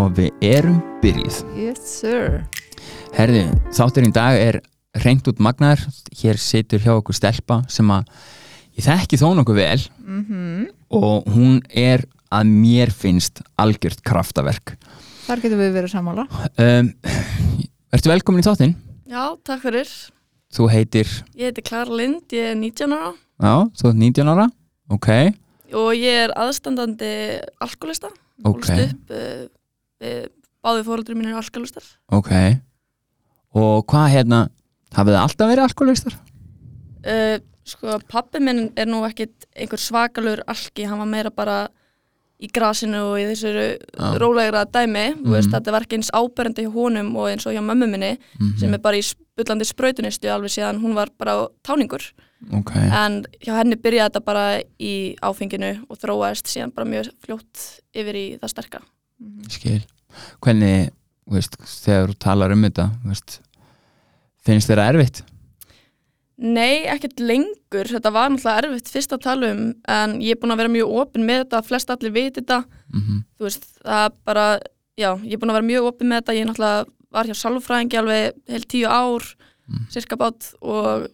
og við erum byrjuð. Yes sir Herði, þátturinn í dag er reynd út magnar. Hér situr hjá okkur stelpa sem að ég þekki þó nokkuð vel mm og hún er að mér finnst algjört kraftaverk. Þar getum við verið sammála Um, ertu velkomin í þáttinn? Já, takk fyrir. Þú heitir, Ég heiti Klara Lind, ég er 19 ára já, þú ert 19 ára, ok, og ég er aðstandandi alkoholista. Ok. Ólst upp, uh, báði fóreldri mín er alkoholistar. ok. Og hvað hérna, hafið þið alltaf verið alkoholistar? Uh, sko, pappi minn er nú ekkit einhver svakalur alki, hann var meira bara í grasinu og í þessu Já. rólegra dæmi. Mhm. veist, þetta var ekki eins áberandi hjá honum og eins og hjá mömmu minni Mhm. sem er bara í spullandi sprautunistu alveg síðan hún var bara táningur. Ok, En hjá henni byrjaði þetta bara í áfenginu og þróaðist síðan bara mjög fljótt yfir í það sterka. skil. Hvernig, veist, þegar þú talar um þetta, veist, finnst þér það erfitt? Nei, ekkert lengur. Þetta var náttúrulega erfitt fyrst að tala um en ég er búin að vera mjög opinn með þetta, flest allir veit þetta. Mm Þú veist, það er bara, já, ég er búin að vera mjög opinn með þetta. Ég náttúrulega var hjá salfræðingi alveg heil tíu ár, Mm. cirka bát og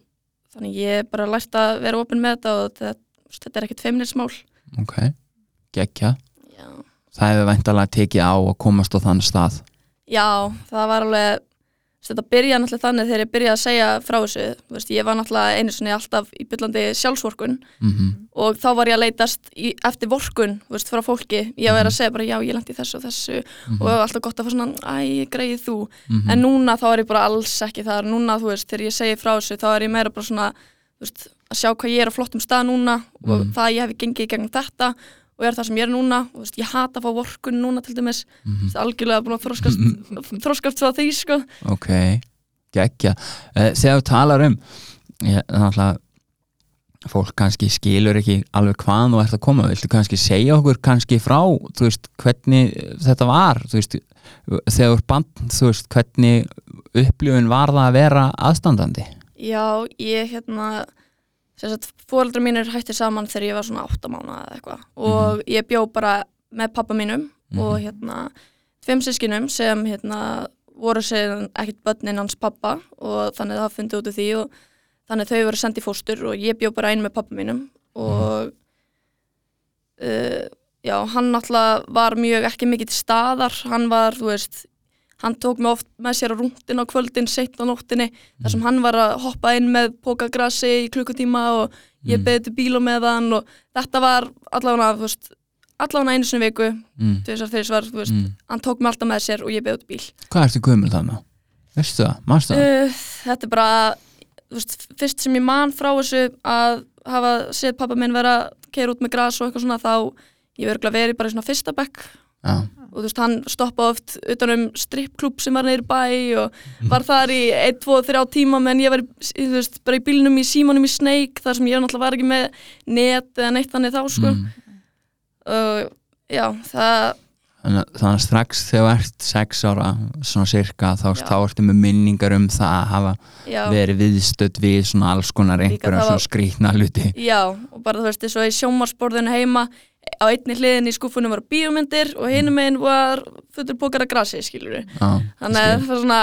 þannig ég er bara lært að vera opinn með þetta og þetta, þetta er ekkert feimnismál. Ok, geggja. Það hefur væntalega tekið á að komast á þann stað. Já, það var alveg þetta byrjaði náttúrulega þannig þegar ég byrjaði að segja frá þessu, veist, ég var náttúrulega einu sinni alltaf í byllandi sjálfsvorkun Mm og þá var ég að leitast í, eftir vorkun, veist, frá fólki. Ég vera að segja bara, já, ég lendi þessu og þessu. Og alltaf gott að fá svona, æ, greið þú. Mhm. en núna þá er ég bara alls ekki þar. Núna, þú veist, þegar ég segi frá þessu þá er ég meira bara svona, þú veist, að sjá hvað ég er á flottum stað núna og Mhm. það að ég hef gengið í gegnum þetta og ég er það sem ég er núna, og, þú veist, ég hata að fá vorkun núna til dæmis, þú veist, algjörlega búin að þroskast þroskast frá því, sko Ok, geggja. Uh, þegar þú talar um, ég, náttúrulega, fólk kannski skilur ekki alveg hvaðan þú ert að koma. Viltu kannski segja okkur kannski frá, þú veist, hvernig þetta var, þú veist, þegar þú ert band, þú veist, hvernig upplifun var það að vera aðstandandi? Já, ég hérna fóreldrar mínir hætti saman þegar ég var svona 8 mánuða eða eitthvað. Og ég bjó bara með pappa mínum og hérna tveim sískinum sem hérna voru sér ekkert börnin hans pappa og þannig það fundið út af því og þannig þau voru sendið fóstur og ég bjó bara einu með pappa mínum og uh, já, hann náttúrulega var mjög ekki mikið til staðar, hann var, þú veist hann tók mig oft með sér á rúndin á kvöldin seitt á nóttinni, þar sem hann var að hoppa inn með pókagrassi í klukkutíma og ég Mm. beði til bíl og með hann og þetta var allavega, allavega einu sinni viku, Mm. tvisar þrisvar þú veist, Mm. hann tók mig alltaf með sér og ég beði til bíl Hvað ertu gömul þannig? Veistu það? Manstu það? uh, þetta er bara veist, fyrst sem ég man frá þessu að hafa séð pappa minn vera að keira út með gras og eitthvað svona þá ég verður verið bara í svona fyrsta bekk Já. og þú veist, hann stoppa oft utan um strippklúb sem var neyri bæ og var þar í 1, 2, 3 tíma menn ég var þú veist, bara í bílnum í símanum í Snake þar sem ég náttúrulega var ekki með net eða neitt þannig þá sko Mm. og já, það Þannig að- þannig að strax þegar þú ert sex ára svona cirka þá, þá ertu með minningar um það að hafa já, verið viðstödd við svona alls konar það svona skrýtna hluti já, og bara þú veist, eins og í sjómarsborðinu heima á einni hliðin í skúfunum voru bíómyndir og hinum meginn var fullur pókar af grasi, skilur við Já, þannig að það var svona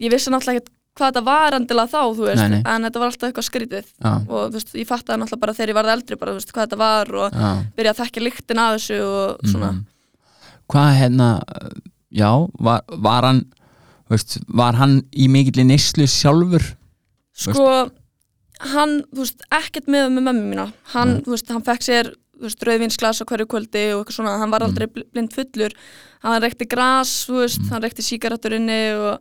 ég vissi náttúrulega ekki hvað þetta var endilega þá, þú veist, Nei, nei. en þetta var alltaf eitthvað skrítið. Já, og þú veist, ég fattaði náttúrulega bara þegar ég varð eldri bara, þú veist, hvað þetta var og já. byrja að þekkja lyktin af þessu og svona. Mhm. Hvað hérna já, var, var hann veist, var hann í mikill neyslu sjálfur? Sko, hann, þú veist, ekkert með með mömmu mína, hann, Nei. þú veist, hann fekk sér veist, rauðvinsglas á hverju kvöldi og eitthvað svona, hann var aldrei bl- blind fullur. Hann gras, þú veist, hann reykti sígarettur inni og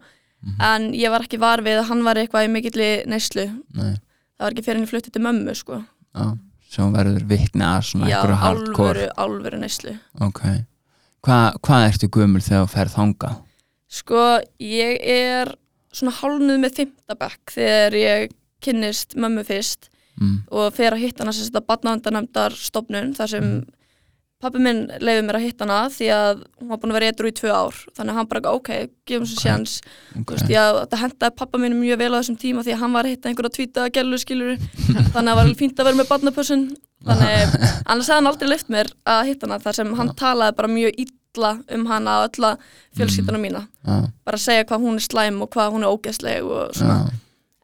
en ég var ekki var við að hann var eitthvað í mikilli neyslu, Nei, það var ekki fyrir henni fluttið til mömmu, sko, já, sem verður vitni að svona já, einhverju hardcore. alvöru alvöru neyslu. Ok, Hva, hvað ertu gömul þegar þú ferð þangað? Sko, ég er svona hálnuð með fimmtabekk þegar ég kynnist mömmu fyrst Mm. og fer að hitta hana sem þetta badnavendanæmdar stopnun þar sem pappi minn leiði mér að hitta hana því að hún var búin að vera eitthvað í tvö ár. Þannig að hann bara, ok, gefum svo Ok. sjans Ok. Þú veist, já, þetta hendaði pappa minn mjög vel á þessum tíma því að hann var að hitta einhverja tvítaða gælu skilur þannig að það var fínt að vera með badnapössun þannig, annars hefði hann aldrei leift mér að hitta hana þar sem hann talaði bara mjög illa um hana og alla fjölskylduna mína. Já, bara segja hvað hún er slæm og hvað hún er ógeðsleg og svona.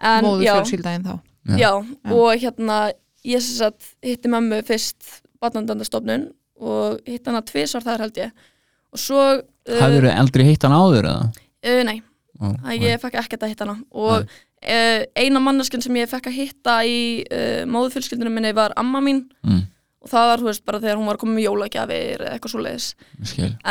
En, móðu fjölskyldaðin þá Já. já, og hérna ég sem sagt hitti mömmu fyrst barnandandastofnun og hitti hana tvisvar þar held ég. Og svo uh, hafður þau eldri hitt hann áður eða? uh, nei, Ó, ég fekk ekkert að hitta hana. Og uh, eina manneskinn sem ég fekk að hitta í uh, móðufjölskyldunum minni var amma mín. Mm, og það var, þú veist, bara þegar hún var komið með jólagjafir eða eitthvað svo leiðis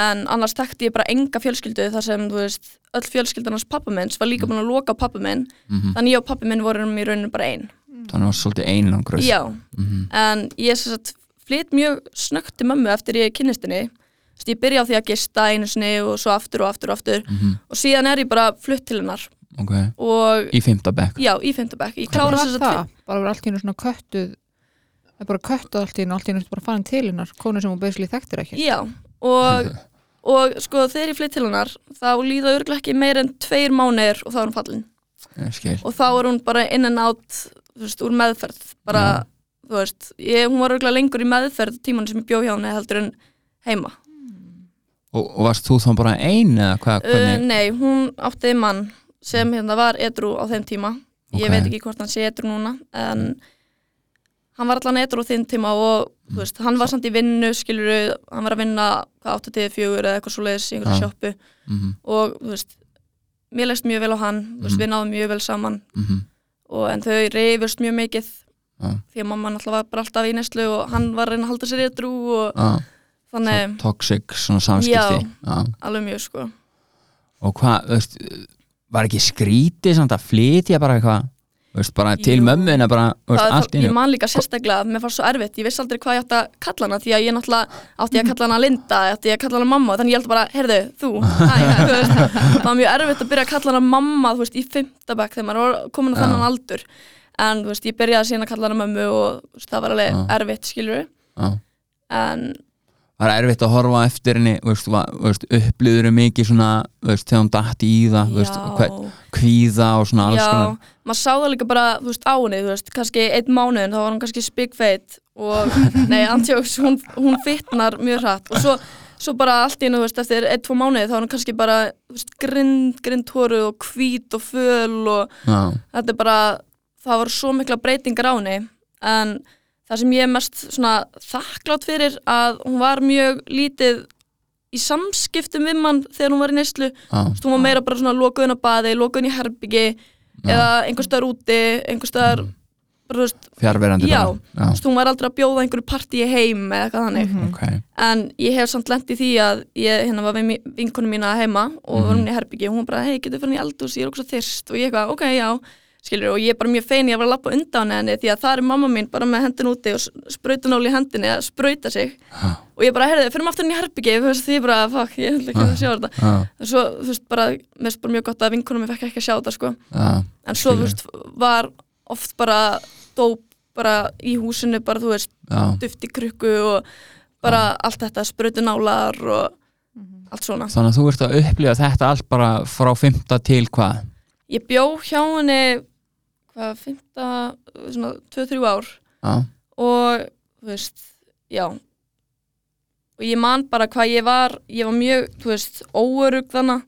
en annars þekkti ég bara enga fjölskyldu þar sem, þú veist, öll fjölskyldanars pappa minns var líka búin að loka á pappa minn. Mm þannig ég og pappi minn vorum í rauninu bara ein. Þannig var svolítið einangröð já, mm en ég sem sagt flytt mjög snöggt til mömmu eftir ég kynnist henni. Þú veist, ég byrja á því að gista einu sinni og svo aftur og aftur og aftur. -hmm. og síðan er ég bara flutt til hennar. Ok, og í fymta bekk. Já, í fimmtabæk ég klára var þess það? að Bara verið allt í einu svona köttuð það er bara köttuð allt í einu allt í einu ertu bara farin til hennar konu sem hún basically þekktir ekki já, og, og sko þegar ég flytt til hennar þá líða örgulega ekki meir en tveir mánir og þá er hún fallin. Ég skil. Og þá er hún bara in and out þú veist, úr meðferð bara, þú veist, ég, hún var örgulega lengur í meðferð tíman sem ég bjó hjá henni heldur en heima. Og, og varst þú þá bara ein eða hvað, uh, hvernig? nei, hún átti mann sem hérna var edru á þeim tíma. Ég Ok. veit ekki hvort hann sé edru núna en hann var allan edru á þeim tíma og þú veist, hann var samt í vinnu skiluru, hann var að vinna hvað 84 eða eitthvað svo leiðis í einhverju Já. sjoppu mm og þú veist, mér leist mjög vel á hann veist, Mhm. við náðum mjög vel saman -hmm. og, en þau reyfust mjög mikið Já. því að mamma náttúrulega var bara alltaf í neslu og hann var að reyna að halda sér edru og ah, þannig toxic svona samskipti Já. alveg mjög sko og hvað, var ekki skrítið samt að flytja bara eitthvað veist, bara til Jú. mömmuðina bara, veist, það, allt í ég man líka sérstaklega, mér fannst svo erfitt ég vissi aldrei hvað ég átti að kalla hana því að ég náttúrulega átti að kalla hana Linda, átti að kalla hana mamma þannig ég held bara, heyrðu, þú Æ, þú veist, það var mjög erfitt að byrja að kalla hana mamma þú veist, í fimmtabæk þegar maður var komin á Já. þennan aldur en þú veist, ég byrjaði síðan að kalla hana mömmu og veist, það var alveg Já. erfitt, skilur Já. en var erfitt að horfa eftir henni upplýður mikið svona veist, þegar hún datt í það veist, já, kvíða og svona alls já konar. maður sá það líka bara, veist, á henni kannski einn mánuðin, þá var hún kannski spigfeit og, nei, antjóks hún, hún fitnar mjög hratt og svo, svo bara allt í hennu, eftir einn, tvo mánuði þá er hún kannski bara, grind, grind hóruð og hvít og föl og já, þetta er bara, það var svo mikla breytingar á henni en það sem ég er mest svona þakklátt fyrir að hún var mjög lítið í samskiptum við mann þegar hún var í neyslu. Veist, hún var meira bara svona lokuðin á baði, lokuðin í herbyggi eða einhver staðar úti, einhver staðar þú veist, hún var aldrei að bjóða einhverju partíi heim eða eitthvað þannig. Mhm. ok, en ég hef samt lent í því að ég hérna var við vinkonu mína heima og Mhm. var hún í herbyggi og hún bara, hei, getur fyrir henni eldhús, ég er okkur svo þyrst. Og ég eitthvað, ok, já, skilur og ég er bara mjög fein ég var að lappa undan henni því að það er mamma mín bara með hendin úti og sprautunál í hendinni að sprauta sig. Já. og ég bara, heyrðu, fyrir aftur henni í herbyggi þú veist, því ég bara, fuck, ég ætla ekki að sjá þetta. Já, svo, þú veist, bara, mér finnst bara mjög gott að vinkonum mér fekk ekki að sjá þetta, sko. En svo, þú veist, var oft bara dóp bara í húsinu, bara, þú veist, duft í krukku og bara allt þetta, sprautunálar og allt svona. þannig að þú ert að upplifa þetta allt bara frá fymta til hvað? Ég bjó hjá henni, hvað, fymta, svona, 2-3 ár. Já, og, þú veist, já. Og ég man bara hvað ég var, ég var mjög, þú veist, óörug þannig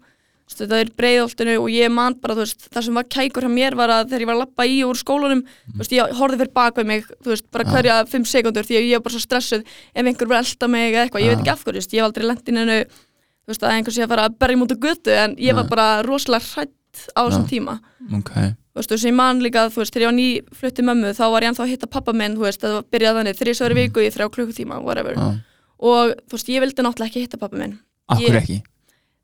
þetta er breiðoltinu og ég man bara, þú veist, það sem var kækur hjá mér var að þegar ég var að lappa í úr skólanum, þú veist, ég horfði fyrir bak við mig, þú veist, bara Já. hverja fimm sekundur því að ég var bara svo stressuð. Ef einhver var að elta mig eða eitthvað, ég veit ekki af hverju, ég hef aldrei lent inn hennu, þú veist, að einhver sé að fara að berja mútu götu en ég var bara rosalega hrætt á þessum tíma. ok Þú veist, þú veist, ég man líka, þú veist, þegar ég var ný flutti mömmu, þá var ég ennþá að hitta pappa minn, þú veist, það byrjaði þannig, þrísværi viku í þrjá klukkutíma, whatever. já. Og, þú veist, ég vildi náttúrulega ekki hitta pappa minn. akkur Ég- ekki?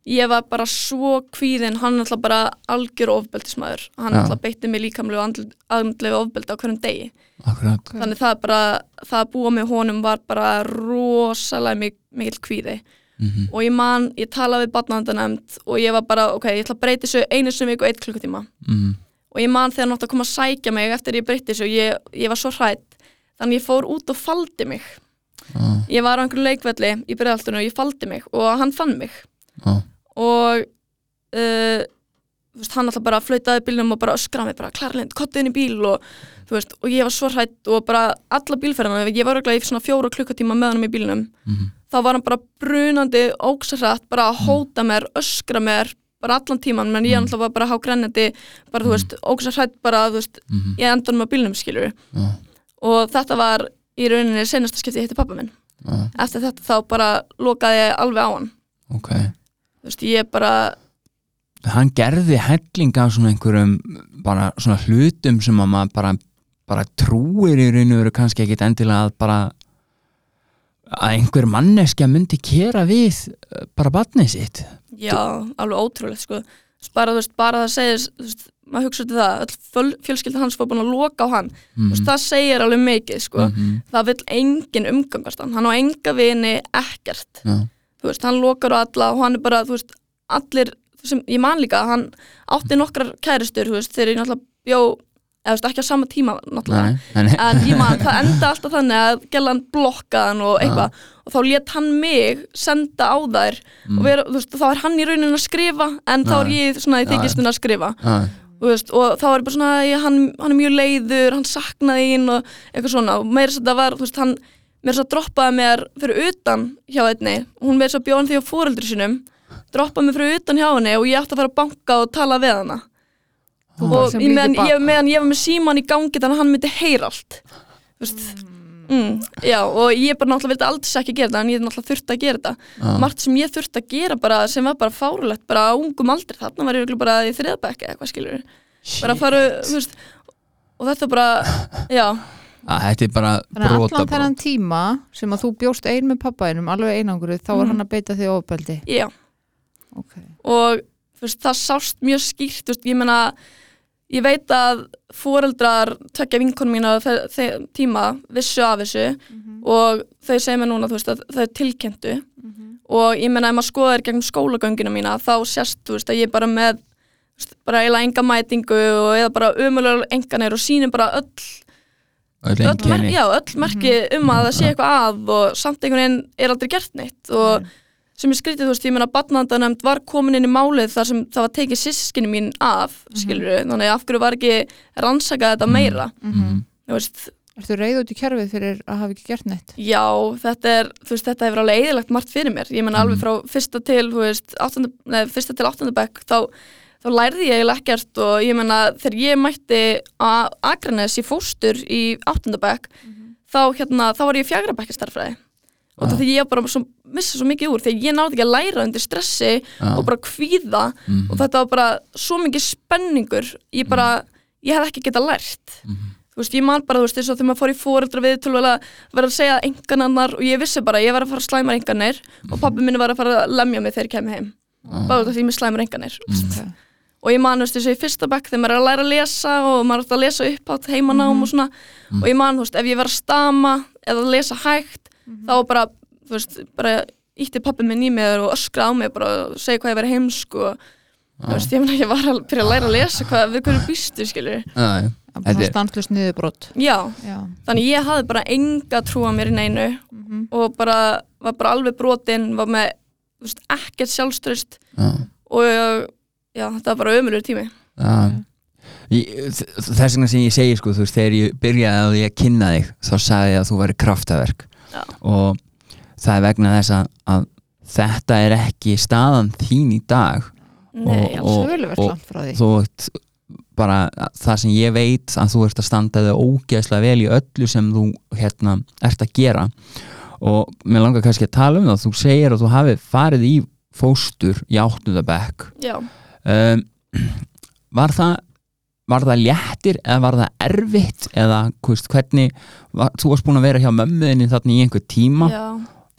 Ég var bara svo kvíðin hann alltaf bara algjör ofbeldismæður hann Já. alltaf beitti mig líkamlega og andlega ofbeldi á hverjum degi. Akkurat, þannig það bara, það að búa með honum var bara rosalega mik mikill kvíði. Mm og ég man, ég talaði við barnavendanemnd og ég var bara, ok, ég ætla að breyti þessu einu sem viku eitt klukkutíma. Mm og ég man þegar hann átti að koma að sækja mig eftir ég breyti þessu og ég, ég var svo hrætt þannig ég fór út og faldi mig. Já, ég var á einhverju leikvelli í breiðaltunum og ég faldi mig og hann fann mig. Já, og uh, veist, hann alltaf bara flautaði bílnum og bara öskraði mig bara klarlind, kottu inn í bíl og veist, og ég var svo hrætt og bara alla bílferðina, ég var örugglega í svona fjóra klukkutíma með hann í bílnum. Mm þá var hann bara brunandi óksarrætt, bara að hóta mér öskra mér, bara allan tíman menn ég Mm. mm. var bara að há grennandi bara, þú veist, óksarrætt bara, þú veist Mhm. ég endan með bílnum, skilur og þetta var í rauninni senasta skipti ég hitti pappa minn eftir þetta þá bara lokaði ég alveg á hann ok þú veist, ég bara hann gerði helling af svona einhverjum bara svona hlutum sem að maður bara, bara trúir í raun og veru kannski ekkit endilega að bara að einhver manneskja myndi kera við eh, bara batnið sitt. Já, alveg ótrúlegt sko. Bara, veist, bara það segir veist, maður hugsa til það, öll fjölskylda hans var búin að loka á hann, þú veist, það segir alveg mikið sko, Mhm, það vill engin umgangast hann, hann á enga vini ekkert, já, þú veist, hann lokar á alla og hann er bara, þú veist, allir sem, ég man líka, hann átti nokkrar kæristur, þú veist, þegar ég náttúrulega bjó eða þú veist, ekki á sama tíma náttúrulega. Nei, nei, en ég man, það enda alltaf þannig að gellan blokkaðan og eitthvað. Og þá let hann mig senda á þær Mm. og vera, veist, þá er hann í rauninni að skrifa en þá er ég svona í þykistun að skrifa. Þú veist, og þá er bara svona ég, hann, hann er mjög leiður, hann saknaði ín og eitthvað svona. Og meira þess að það var þú veist, hann meira þess að droppaði mér fyrir utan hjá einni. Hún meira þess að bjóða hann því á fóreldri sinum droppaði mér fyrir utan hjá henni og ég átti að fara að banka og tala við hana og ég, meðan, ég, meðan ég var með síman í gangi þannig að hann myndi heyra allt. Veist mm, já, og ég bara náttúrulega vildi aldrei ekki gera þetta en ég náttúrulega þurfti að gera þetta. Já, margt sem ég þurfti að gera bara sem var bara fárulegt bara á ungum aldri, þarna var ég bara í þriðabæk eða eitthvað skilur bara að fara, veist og þetta bara, já. Að Þetta er bara Þannig að brota allan þennan tíma sem að þú bjóst ein með pappaðinum alveg einanguru þá var Mhm. hann að beita því ofbeldi. Já, okay. og veist, það sást mjög skýrt, veist, ég meina ég veit að foreldrar tökja vinkonum mína á þe- þeim tíma vissu af þessu og þau segja mér núna, veist, að þau tilkynntu. Og ég meina ef maður skoðar gegnum skólagöngina mína þá sést, þú veist, að ég er bara með veist, bara eiginlega enga mætingu og eða bara umulega enganir og sýnir bara öll, öll öll, mer einkenni. já, öll merki um að það sé eitthvað að og samt einhvern veginn er aldrei gert neitt og sem ég skrítið, þú veist, ég meina batnandanemnd var komin inn í málið þar sem það var tekið sískinni mín af, skilur þannig af hverju var ekki rannsakað þetta meira Mhm. þú veist, Ertu reyð út í kerfið fyrir að hafa ekki gert neitt? Já, þetta er, þú veist, þetta hefur alveg eðilegt margt fyrir mér. Ég menna alveg frá fyrsta til, þú veist, áttunda, nei, fyrsta til áttundabæk, þá, þá lærði ég ekkert og ég menna þegar ég mætti að Akranes í fóstur í áttundabæk, þá, hérna, þá var ég fjagrabækki starfræði. Og það því ég bara svo, missa svo mikið úr, þegar ég náði ekki að læra undir stressi Já. og bara kvíða Mhm. og þetta var bara svo mikið spenningur, ég bara, ég hef ekki getað lært. Mhm. þú veist, ég man bara, þú veist, eins og þegar maður fór í fóreldra við til að vera að segja engan annar og ég vissi bara, ég var að fara að slæma enganir og pabbi minni var að fara að lemja mig þegar ég kemur heim. Bara út af því ég með slæmar enganir Okay. og ég man, þú veist, eins og í fyrsta bekk þegar maður er að læra að lesa og maður er að lesa upp átt heimanám og svona. Og ég man, þú veist, ef ég var að stama eða að lesa hægt þá var bara, þú veist, bara ítti pabbi minn í mig og öskra á mig bara og segja hvað ég verið heimsk og þú veist, ég meina, ég var að byrja að læra að lesa hvað, við hverju býstu, skilur já. Bara er- stanslust niðurbrot. Já, Já, þannig ég hafði bara enga trú á mér í neinu Mhm. og bara, var bara alveg brotinn var með, þú veist, ekkert sjálfströst Já. og já, þetta var bara ömulur tími. Já. Þess vegna sem ég segi sko, þú veist, þegar ég byrjaði að ég kynna þig þá sagði ég að þú væri kraftaverk Já. og það er vegna þess að, að þetta er ekki staðan þín í dag. Nei, Og- og- því. þú ert bara það sem ég veit að þú ert að standa þig ógeðslega vel í öllu sem þú hérna ert að gera. Og mér langar kannski að tala um það þú segir að þú hafi farið í fóstur í áttundabekk já, um, var það var það léttir eða var það erfitt? Eða hvist, hvernig var, þú varst búin að vera hjá mömmuðinni þarna í einhver tíma? Já.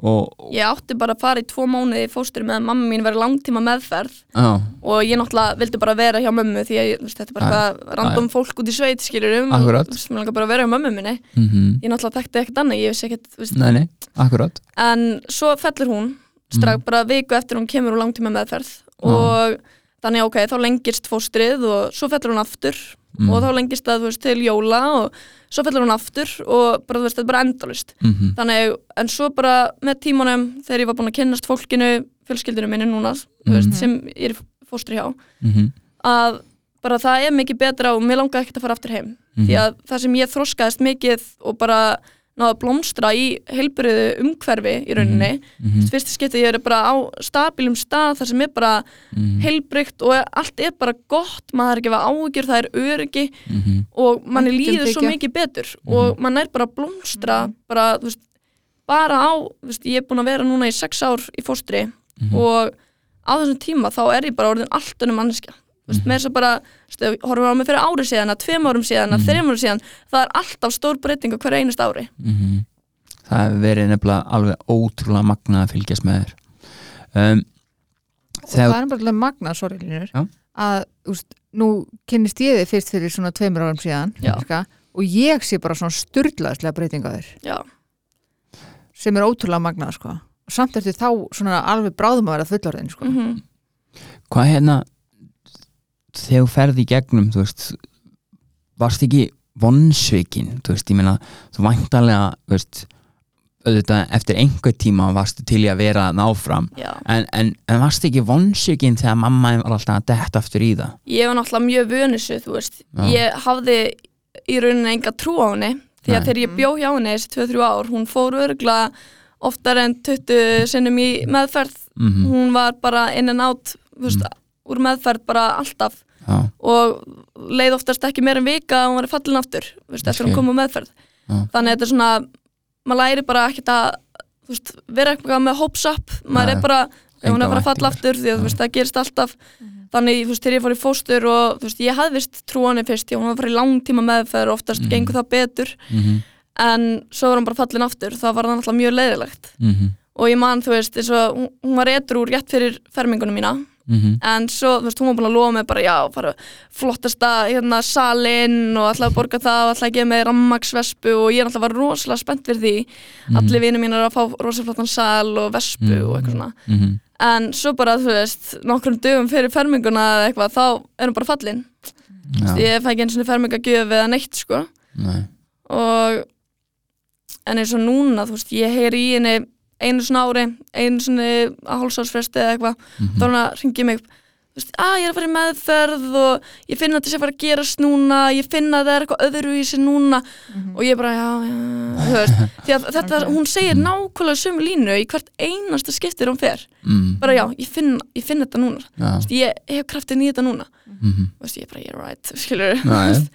Og, ég átti bara að fara í tvo mánuði fóstur með að mamma mín verið langtíma meðferð. Á, og ég náttúrulega vildi bara vera hjá mömmu því að þetta er bara Já, eitthvað random fólk út í sveit skilur um Akkurat. og mér langar bara að vera hjá mömmu minni. Mm ég náttúrulega þekkti ekkert annað, ég vissi ekkert nei, nei, akkurat. En svo fellur hún strax bara viku eftir hún kemur úr langtíma meðferð og þannig ok, þá lengist fóstrið og svo fellur hún aftur Mm. og þá lengist það veist, til jóla og svo fellur hún aftur og bara, veist, þetta er bara endalust mm þannig, en svo bara með tímanum þegar ég var búin að kynnast fólkinu fjölskyldinu minni núna, þú veist, Mhm. sem ég er fóstri hjá -hmm. að bara það er mikið betra og mér langaði ekkert að fara aftur heim því að það sem ég þroskaðist mikið og bara náða að blómstra í heilbriðu umhverfi í rauninni. Mm mhm, fyrsta skipti ég er bara á stabilum stað þar sem er bara mhm, heilbrygt og allt er bara gott maður er ekki að áhyggjur, það er öryggi mhm, og manni líður svo mikið betur og mann er bara að blómstra bara, þú veist, bara á þú veist, ég er búin að vera núna í sex ár í fóstri Mhm. og á þessum tíma þá er ég bara orðin allt önnum manneskja þú veist, með þess að bara, þú veist, ef við horfum á mig fyrir árið síðan að tveim árum síðan, að þreim árum síðan það er alltaf stór breyting á hverju einast ári. Mhm. það hefur verið nefnilega alveg ótrúlega magnað að fylgjast með þér. Um, þegar það er bara alveg magnað, sorry Línur Já. að, úst, nú kynnist ég þið fyrst fyrir svona tveimur árum síðan ska, og ég sé bara svona styrlaðslega breyting á þér. Já, sem er ótrúlega magnað, sko. Og samt ertu þá svona alveg bráðum að vera fullorðin, sko. Mm hvað hérna þegar þú ferði í gegnum þú veist varst ekki vonsvikin þú veist, ég meina, þú væntalega þú veist, auðvitað eftir einhver tíma varstu til í að vera náfram en, en, en varst ekki vonsvikin þegar mamma var alltaf að detta aftur í það? Ég var náttúrulega mjög vönissu, þú veist. Já. ég hafði í rauninni enga trú á henni. Því að þegar ég bjó hjá henni þessi 2-3 ár, hún fór örgla oftar en 20 sinnum í meðferð. Mm hún var bara in and out þú veist, úr meðferð bara alltaf. Já, og leið oftast ekki meir en vika að hún var fallin aftur þú veist, eftir Skil. hún kom á meðferð. Já. þannig að þetta er svona maður læri bara ekkert að þú veist, vera eitthvað með hopes up. Maður Nei. er bara, ef hún er bara að falla aftur því að þú veist, það gerist alltaf. Þannig, þú veist, þegar ég fór í fóstur og þú veist, ég hafði vist trú á henni fyrst því að hún var að fara í langtíma meðferð og oftast Mhm. gengur það betur. Mm en svo var hún bara fallin aftur það var náttúrulega mjög leiðilegt -hmm. og ég man, þú veist, eins og hún- var edru rétt fyrir fermingunum mína Mm en svo, þú veist, hún var búin að lofa mig bara, já, fara flottasta, hérna, salinn og ætlaði að borga það og ætlaði að gefa mig rammaksvespu og ég náttúrulega var rosalega spennt fyrir því. Allir vinir mín er að fá rosalega flottan sal og vespu og eitthvað svona. -hmm. en svo bara, þú veist, nokkrum dögum fyrir ferminguna eða eitthvað, þá er hún bara fallin. Já, ég fæ ekki eins og fermingagjöf eða neitt, sko. Nei, og en eins og núna, þú veist, ég heyri í henni einu svona ári, einu svona hálsársfresti eða eitthvað Mhm. þá er hún að ringi mig. Þú veist, að ég er að fara í meðferð og ég finna að þetta sé að fara að gerast núna ég finna að það er eitthvað öðru í sig núna og ég bara, já, já, þú veist. Því að þetta, hún segir nákvæmlega sömu línu í hvert einasta skiptir hún fer. Mm, bara já, ég finn, ég finn þetta núna. Þú veist, ég hef kraftin í þetta núna. Mm Þú veist, ég bara, you're right, skilur Nei.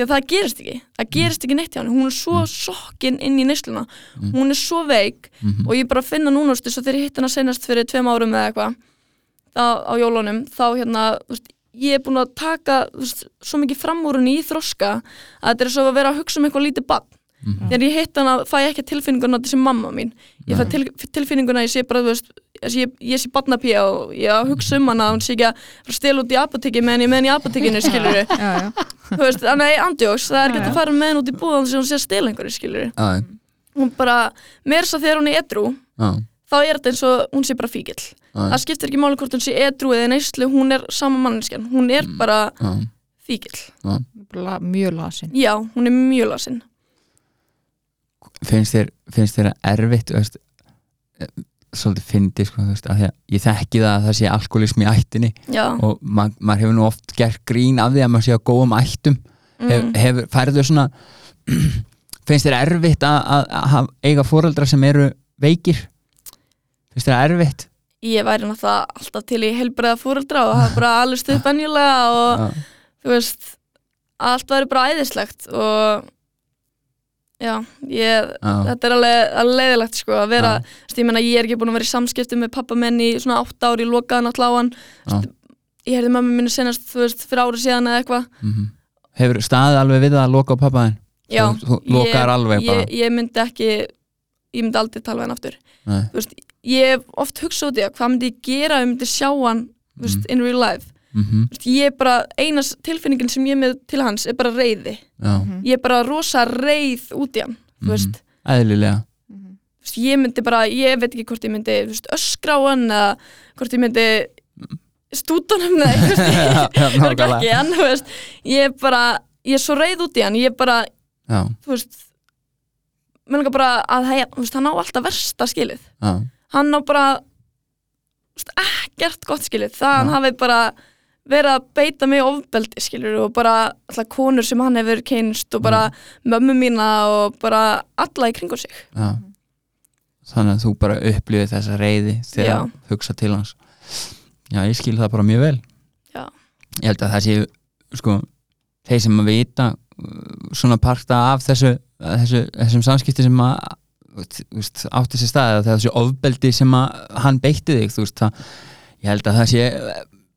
Því að það gerist ekki. Það gerist ekki neitt hjá henni, hún er svo sokkin inn í neysluna, hún er svo veik. Mhm. og ég bara finna núna, þú veist, þegar ég hitt hana senast fyrir tveim árum eða eitthvað á, á jólunum, þá hérna þú veist, ég er búin að taka þú veist, svo mikið fram úr henni í þroska að þetta er svo að vera að hugsa um eitthvað lítið bann þegar ég hitt hana fæ ég ekki tilfinninguna þessi mamma mín. Ég fæ til, tilfinninguna að ég sé bara veist, ég, ég sé barnapía og ég að hugsa um hana að hún sé ekki að að stela út í apotekki meðan ég með henni í apotekkinu skilur þannig að andjóks, það er ekki að fara með henni út í búðan sem hún sé að stela einhverju skilur já, hún bara, mér svo þegar hún er edru já, þá er þetta eins og hún sé bara fíkil það skiptir ekki máli hvort hún sé edru eða neyslu hún er sama manneskjan, hún er bara já, fíkil, Bara la- mjög lasin. Já, hún er mjög lasinn finnst þér, finnst þér að erfitt veist, eh, svolítið fyndi sko, að að ég þekki það að það sé alkoholism í ættinni já, og ma maður hefur nú oft gert grín af því að maður sé á góðum ættum. Hef, mm, hefur, færðu svona finnst þér erfitt að, að, að hafa- eiga fóreldra sem eru veikir? Finnst þér erfitt? Ég væri náttúrulega alltaf til í heilbreiða fúreldra og er bara alveg stuð benjulega og já, þú veist, allt væri bara æðislegt og já, ég þetta er alveg, alveg leiðilegt sko að vera, ég meina ég er ekki búin að vera í samskiptum með pappa minn í svona átt ári ég lokaði náttúrulega á hann. Ég heyrði mömmu minni senast, þú veist, fyrir ári síðan eða eitthvað. Mhm. hefur staðið alveg við að loka á pappa þinn? Já, þú, þú bara. ég, ég myndi ekki ég myndi aldrei tala hann aftur. Veist, ég hef oft hugsað út í það hvað myndi ég gera ef ég myndi sjá hann þú veist, in real life Mhm, Þú veist, ég er bara, einas tilfinningin sem ég er með til hans er bara reyði já, ég er bara rosa reyð út í hann þú Mhm. veist, eðlilega. Þú veist, ég myndi bara, ég veit ekki hvort ég myndi þú veist, öskra á hann eða hvort ég myndi stútanum eða eitthvað ég er bara, ég er svo reyð út í hann ég er bara, já, þú veist mér langar bara að veist, hann á alltaf versta skilið. Já, hann á bara þú veist, ekkert gott skilið. Það hann Já. hafi bara vera að beita mig ofbeldi skilur og bara alltaf konur sem hann hefur kynst og bara mömmu mína og bara alla í kringu sig Já. Þannig að þú bara upplifið þessa reyði þegar Já. hugsa til hans Já, ég skil það bara mjög vel Já. Ég held að það séu sko, þeir sem að vita uh, svona parta af þessu, þessu þessum samskipti sem að veist, átti sér staði þegar þessu ofbeldi sem að hann beitti þig þú veist, það, ég held að það sé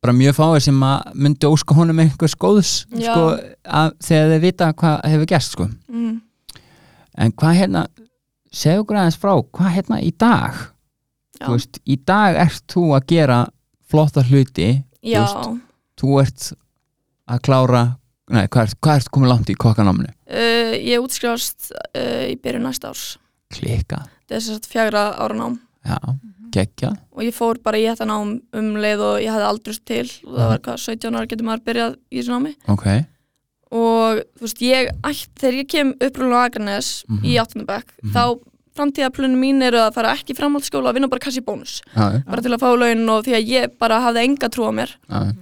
bara mjög fáir sem að myndi óska honum einhvers góðs sko, að, þegar þeir vita hvað hefur gerst sko. mm. en hvað hérna segðu aðeins frá, hvað hérna í dag? Þú veist, í dag ert þú að gera flotta hluti Já, veist, þú ert að klára nei, hvað ert, hvað ert komið langt í kokkanáminu? Uh, ég útskrifast uh, í byrjun næsta árs. Klika, þess að fjagra ára nám. Já, geggja og ég fór bara í þetta nám um leið og ég hafði aldrei til og það Mhm. var hvað 17 ára getur maður byrjað í þessu námi ok, og þú veist ég ætt, þegar ég kem upprúlega á Akranes Mhm. í 8. bekk Mhm. þá framtíðaplunum mín eru að fara ekki framhaldsskóla að vinna bara kassi bónus já, bara til að fá laun og því að ég bara hafði enga trú á mér já,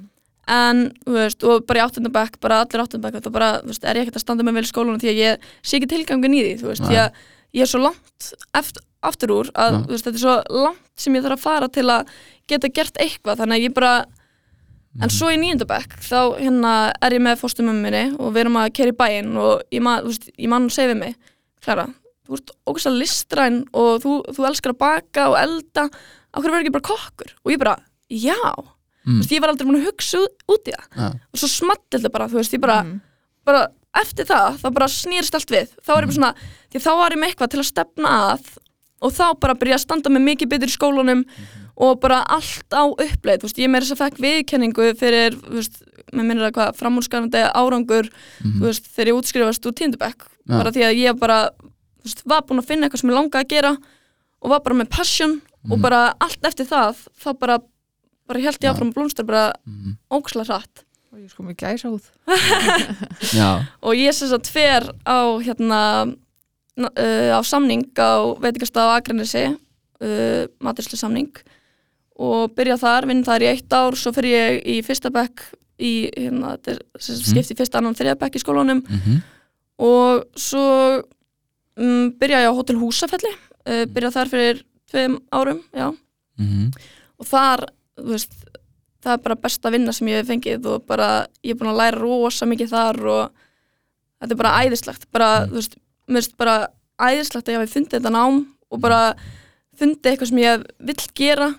en þú veist, og bara í 8. bekk bara allir 8. bekk, þá bara, veist, er ég ekkert að standa með vel í skólanum því að ég sé ekki tilgangin í því þú veist, því að ég er svo langt eftir, aftur úr að, veist, þetta er svo langt sem ég þarf að fara til að geta gert eitthvað, þannig að ég bara en svo í nýjunda bekk, þá hérna er ég með fórstumum minni og við erum að kera í bæinn og ég man, þú veist, ég man að segja við mig Klara, þú ert ógæslega listræn og þú, þú elskar að baka og elda á hverju verður ekki bara kokkur? Og ég bara, já. Mm. þú veist, ég var aldrei búin að hugsa út, í það. Já, og svo small þetta bara, þú veist, ég bara, Mhm. bara eftir það, þá bara snýrst allt við. Þá var ég bara svona, því að þá var ég með eitthvað til að stefna að og þá bara byrja að standa með mikið betur í skólanum og bara allt á uppleið, þú veist, ég meira þess að fekk viðkenningu fyrir, þú veist, með minnir að hvað framúrskarandi árangur Mhm. þú veist, þegar ég útskrifast úr tíndubekk Já. bara því að ég bara, þú veist, var búin að finna eitthvað sem ég langaði að gera og var bara með passion og Mhm. bara allt eftir það, þá bara bara held ég Já. áfram að blómstra bara Mhm. óksla hratt og ég sko með gæsa út já, og ég sem sagt fer á hérna na- uh, á samning á veitingastað á Akranesi uh, maturslu samning og byrja þar, vinn þar í eitt ár svo fer ég í fyrsta bekk í hérna, þetta er Mhm. skipt í fyrsta annan þriða bekk í skólanum. Mhm, og svo um, byrja ég á Hotel Húsafelli uh, byrja þar fyrir tveim árum já. mhm, og þar veist, það er bara besta vinna sem ég hef fengið og bara ég er búin að læra rosa mikið þar og þetta er bara æðislegt. Bara, þú veist, mér finnst bara æðislegt að ég hafi fundið þetta nám og bara fundið eitthvað sem ég vill gera.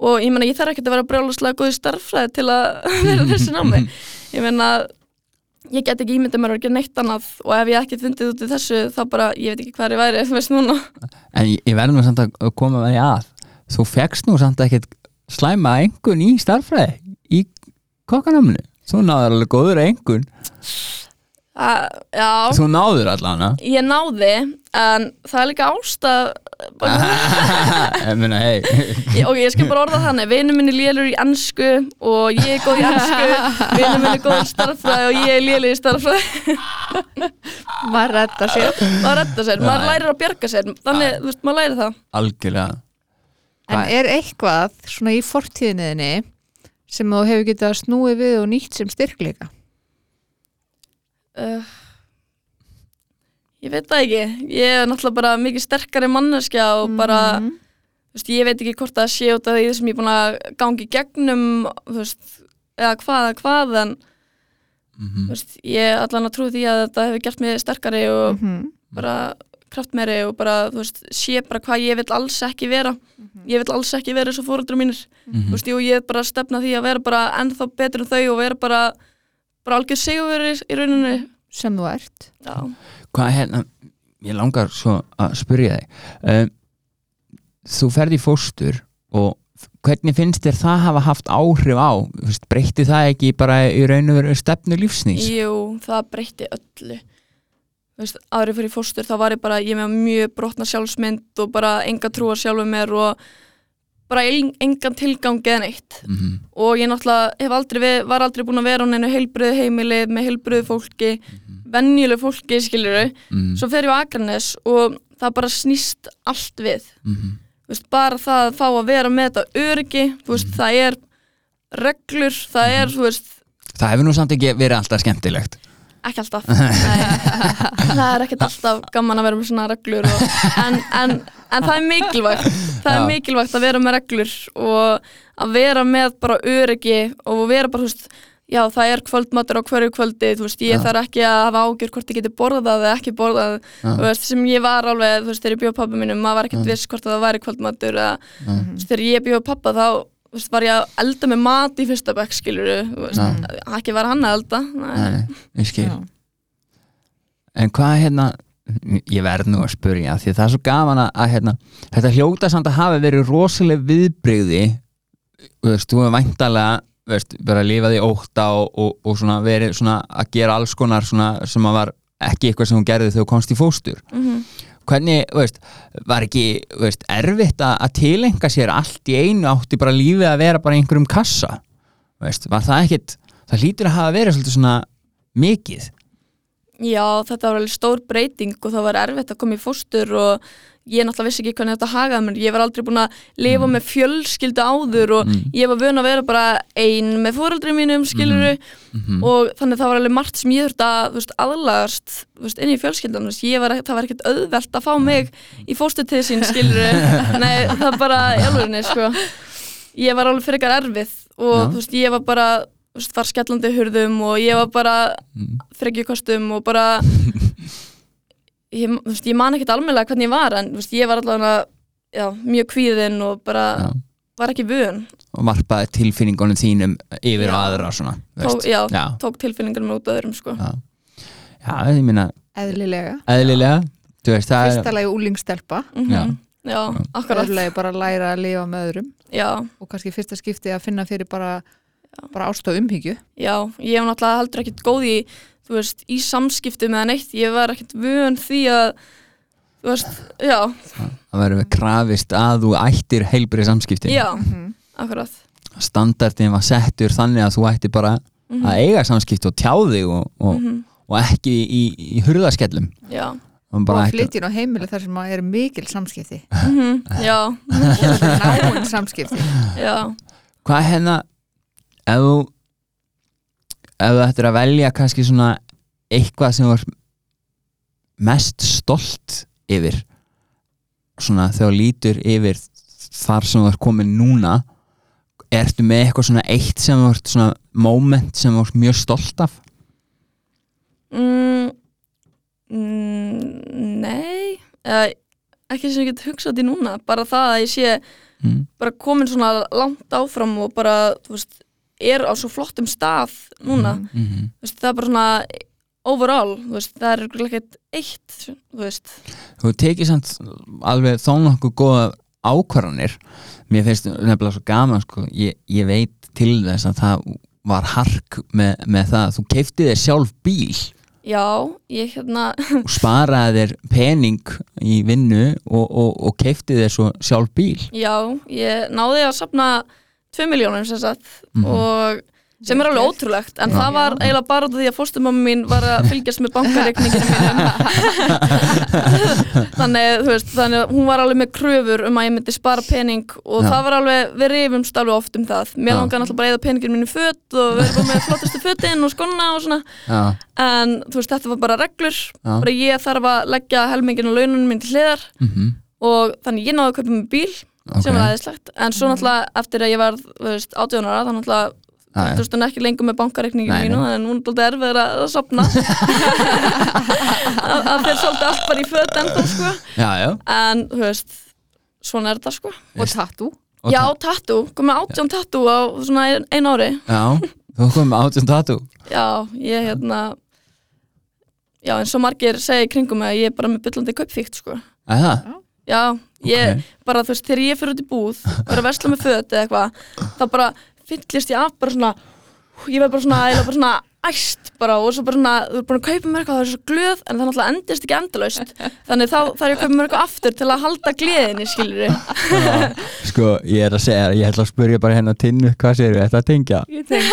Og ég meina ég þarf ekki að vera brjáluslega góð í starffræði til að vera í þessu námi. Ég meina ég get ekki ímyndið mér að gera neitt annað og ef ég ekki fundið út í þessu þá bara, ég veit ekki hvað ég væri þú veist núna. En ég, ég verður nú samt að koma með því að þú fegst nú samt ekkert slæma engun í starffræði í kokkanáminu. Þú náður alveg góður engun að, já, þú náður allan ég náði en það er líka ástæð ég meina, hei ok, ég skal bara orða þannig, vinur minni lélur í ennsku og ég er góð í ennsku vinur minni er góð í starffræði og ég er léleg í starffræði maður redda sér. Maður redda sér, maður lærir að bjarga sér. Þannig, þú veist, maður lærir það. Algjörlega. En er eitthvað svona í fortíðinniðinni sem þú hefur getað snúið við og nýtt sem styrkleika uh, ég veit það ekki ég er náttúrulega bara mikið sterkari manneskja og bara, Mhm. þú veist, ég veit ekki hvort það sé út af því sem ég er búin að gangi gegnum, þú veist eða hvað, eða hvað, en Mhm. þú veist, ég er allan að trú því að þetta hefur gert mig sterkari og Mhm. bara kraftmeri og bara, þú veist, sé bara hvað ég vil alls ekki vera ég vil alls ekki vera eins og fóreldrar mínir Mhm. þú veist, jú, ég er bara að stefna því að vera bara ennþá betur en þau og vera bara bara algjör sigurveri í rauninni. Sem þú ert. Já, hvað hérna ég langar svo að spyrja þig. Um, þú ferði í fóstur og hvernig finnst þér það hafa haft áhrif á? Breytti það ekki bara í raun og veru stefnu lífsnýs jú, það breytti öllu. Árið fyrir fóstur þá var ég bara, ég með mjög brotna sjálfsmynd og bara enga trúar sjálfum mér og bara en, engan tilgang eða neitt. Mm -hmm. og ég náttúrulega hef aldrei við, var aldrei búin að vera á neinu heilbröðu heimili með heilbröðu fólki venjulegu fólki skilur mm svo fer ég á Akranes og það bara snýst allt við. -hmm. Þú veist, bara það að fá að vera með þetta öryggi veist, það er reglur, það er, þú veist Það hefur nú samt ekki verið alltaf skemmtilegt ekki alltaf. Það er ekkert alltaf gaman að vera með svona reglur og, en, en, en það er mikilvægt. Það er mikilvægt að vera með reglur og að vera með bara öryggi og vera bara, þú veist já, það er kvöldmatur á hverju kvöldi þú veist, ég þarf ekki að hafa ágjör hvort ég geti borðað eða ekki borðað. Já. þú veist, sem ég var alveg, þú veist, þegar ég bjóð pappa mínum maður var ekkert viss hvort að það væri kvöldmatur eða, þú veist, þegar ég bjóð pappa þá veist, var ég að elda með mat í fyrsta bekk skilur Já. ekki var hann að elda Nei. Ég skil. En hvað hérna ég verð nú að spurja því það er svo gaman að, hérna, þetta hljóta samt að hafa verið rosaleg viðbrigði þú veist, þú er væntalega veist, bara að lifa því óta og, og, og svona verið svona að gera alls konar svona sem að var ekki eitthvað sem hún gerði þegar þú komst í fóstur Mhm. Hvernig, veist, var ekki veist, erfitt að, tilenga sér allt í einu? Átti bara lífið að vera bara einhverjum kassa? Veist, var það ekkit, það hlýtur að hafa verið svolítið svona mikið? Já, þetta var alveg stór breyting og það var erfitt að koma í fóstur og ég náttúrulega vissi ekki hvernig þetta hagaði mér. Ég var aldrei búin að lifa með fjölskyldu áður og Mm. ég var vön að vera bara ein með fóreldri mínum, skiluru Mhm. og þannig það var alveg margt sem ég þurfti að veist, aðlagast veist, inn í fjölskyldan. Var, það var ekkert auðvelt að fá mig í fóstur til sín, skiluru. Nei, það bara, alvegni, sko. Ég var alveg fyrir eitthvað erfið og veist, ég var bara, var skellandi hurðum og ég var bara Mm. frekjukostum og bara ég, veist, ég man ekkert almennilega hvernig ég var en veist, ég var allavega já, mjög kvíðinn og bara Já. var ekki vön og varpaði tilfinningunum þínum yfir Já. aðra svona, Tó, já, já, tók tilfinningar með út af öðrum sko. já. já, ég minna eðlilega eðlilega, þú veist, það fyrsta lagi úlingstelpa Mhm. Já. já, akkurat öðrulegi bara að læra að lifa með öðrum já, og kannski fyrsta skipti að finna fyrir bara, bara ást og umhyggju já, ég hef náttúrulega heldur ekkert góð í þú veist, í samskiptum eða neitt ég var ekkert vön því að þú veist, já, að verður við krafist að þú ættir heilbrið samskipti já Mhm. akkurat standardin var settur þannig að þú ættir bara Mhm. að eiga samskipti og tjá þig og, og, Mhm. og ekki í, í hurðaskellum já, og flytjun á heimili þar sem að er mikil samskipti Mhm. já, náinn samskipti já hvað er hérna ef þú ef þú ættir að velja kannski svona eitthvað sem er mest stolt yfir svona þegar lítur yfir þar sem þú er komin núna ertu með eitthvað svona eitt sem þú ert svona moment sem þú ert mjög stolt af mm, mm, Nei eða, ekki sem ég get hugsað því núna bara það að ég sé mm. bara komin svona langt áfram og bara, þú veist, er á svo flottum stað núna, Mm -hmm. veist, það er bara svona overall, veist, það er ekkert eitt, þú veist. Þú tekið samt alveg þó nokkuð góða ákvarðanir. Mér finnst nefnilega svo gaman sko. ég, ég veit til þess að það var hark með, með það. Að þú keftið þér sjálf bíl. Já, ég hérna sparaði þér pening í vinnu og, og, og keftið þér svo sjálf bíl. Já, ég náði að sapna 2 miljónum sem sagt Mhm. og sem er alveg ótrúlegt en Já. það var eiginlega bara út af því að fórstumamma mín var að fylgjast með bankareikninginu mínum þannig, veist, þannig að hún var alveg með kröfur um að ég myndi spara pening og Já. það var alveg, við rifumst alveg oft um það mér Já. langar náttúrulega bara að eða peningin mínu föt og við erum með flottustu fötin og skonna og svona já, en þú veist, þetta var bara reglur já. bara ég þarf að leggja helmingin og laununum minn til hliðar Mm og þannig ég náði að kaupa mig bíl sem var aðeinslegt, en svo náttúrulega eftir að ég var, þú veist, 18 ára þá náttúrulega já. þú veist, hún ekki lengur með bankareikningin Nei, mínu en hún er alltaf erfið að, sopna að, þeir svolítið allt bara í föt ennþá, sko. Já, já. en, þú veist, svona er þetta, sko. Og tattoo? Og Já, tattoo, komið átján tattoo á svona ein, ári. Já, þú komum með átjón tattoo. Já, ég hérna Já, eins og margir segja í kringum að ég er bara með byllandi kaupfíkt, sko. Er það? Já, ég, Ok. bara þú veist, þegar ég fyrir út í búð og er að versla með föt eða eitthvað þá bara fyllist ég af bara svona ég verð bara svona, eða bara svona æst bara og svo bara svona, þú er búin að kaupa mér eitthvað það er svo glöð, en það náttúrulega endist ekki endalaust þannig þá þarf ég að kaupa mér eitthvað aftur til að halda gleðinni, skilur Já, sko, ég er að segja ég ætla að spurja bara hérna tinnu, hvað segir við, þetta að tengja? ég tengi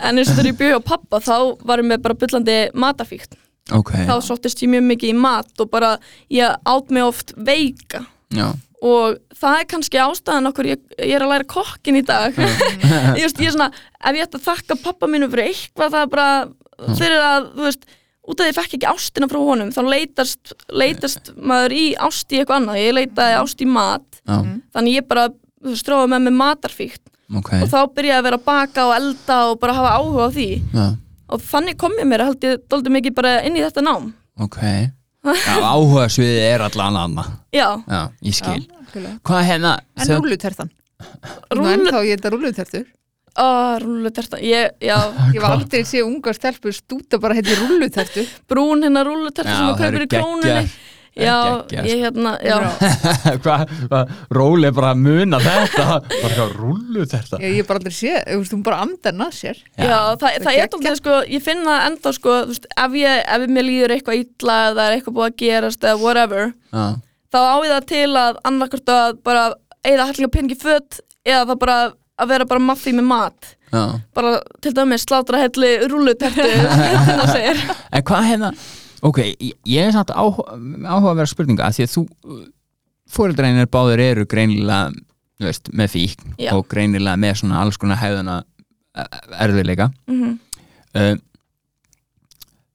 en eins og þegar ég bjöði á pappa þá var ég með bara byllandi matafíkt ok, þá sóttist ég mjög mikið í mat og bara ég átt mig oft veika. Já, og það er kannski ástæðan okkur ég, ég er að læra kokkin í dag. Ég, veist, ég er svona, ef ég ætti að þakka pappa mínu fyrir eitthvað það er bara fyrir að, þú veist, út af því ég fekk ekki ástina frá honum, þá leitast leitast maður í ást í eitthvað annað. Ég leitaði ást í mat. Já, þannig ég bara, stróði með mig matarfíkt. Ok. Og þá byrjaði að vera að baka og elda og bara hafa áhuga á því. Já, og þannig kom ég mér, held ég, dóldi mikið bara inn í þetta nám. Ok. Já, áhuga sviðið er allan annað. Já, Já, ég skil. Algjörlega. Hvað hérna En sem- rúlutertan Nú Rúllu- ennþá ég þetta rúlutertur ó, rúlluterta ég, já, Ég var aldrei sé ungar stelpur stúta bara heiti rúlutertu brún hérna rúlluterta sem Já, eru kaupir í krónunni já, geggjar, ég hérna, já. Hvað, hva, Róli er bara muna þetta. Bara hvað rúlu þetta? Ég ég bara aldrei sé, þú veist, hún bara andar að sér. Já, það, það, Það er alltaf sko, ég finn það enda sko, þú veist, ef, ég, ef mér líður eitthvað illa eða er eitthvað búið að gerast eða whatever, Já, þá á ég það til að annarkvært að bara eigða hættilega peningi í föt eða það bara að vera bara maffi með mat. Já. Bara til dæmis slátra helli rúlutertu það segir. En hvað hérna Ok, ég, er samt áhuga, áhuga að vera spurninga að því að þú fóreldreinir báður eru greinilega veist, með fík Já. og greinilega með svona alls konar hefðuna erfiðleika. Mm uh,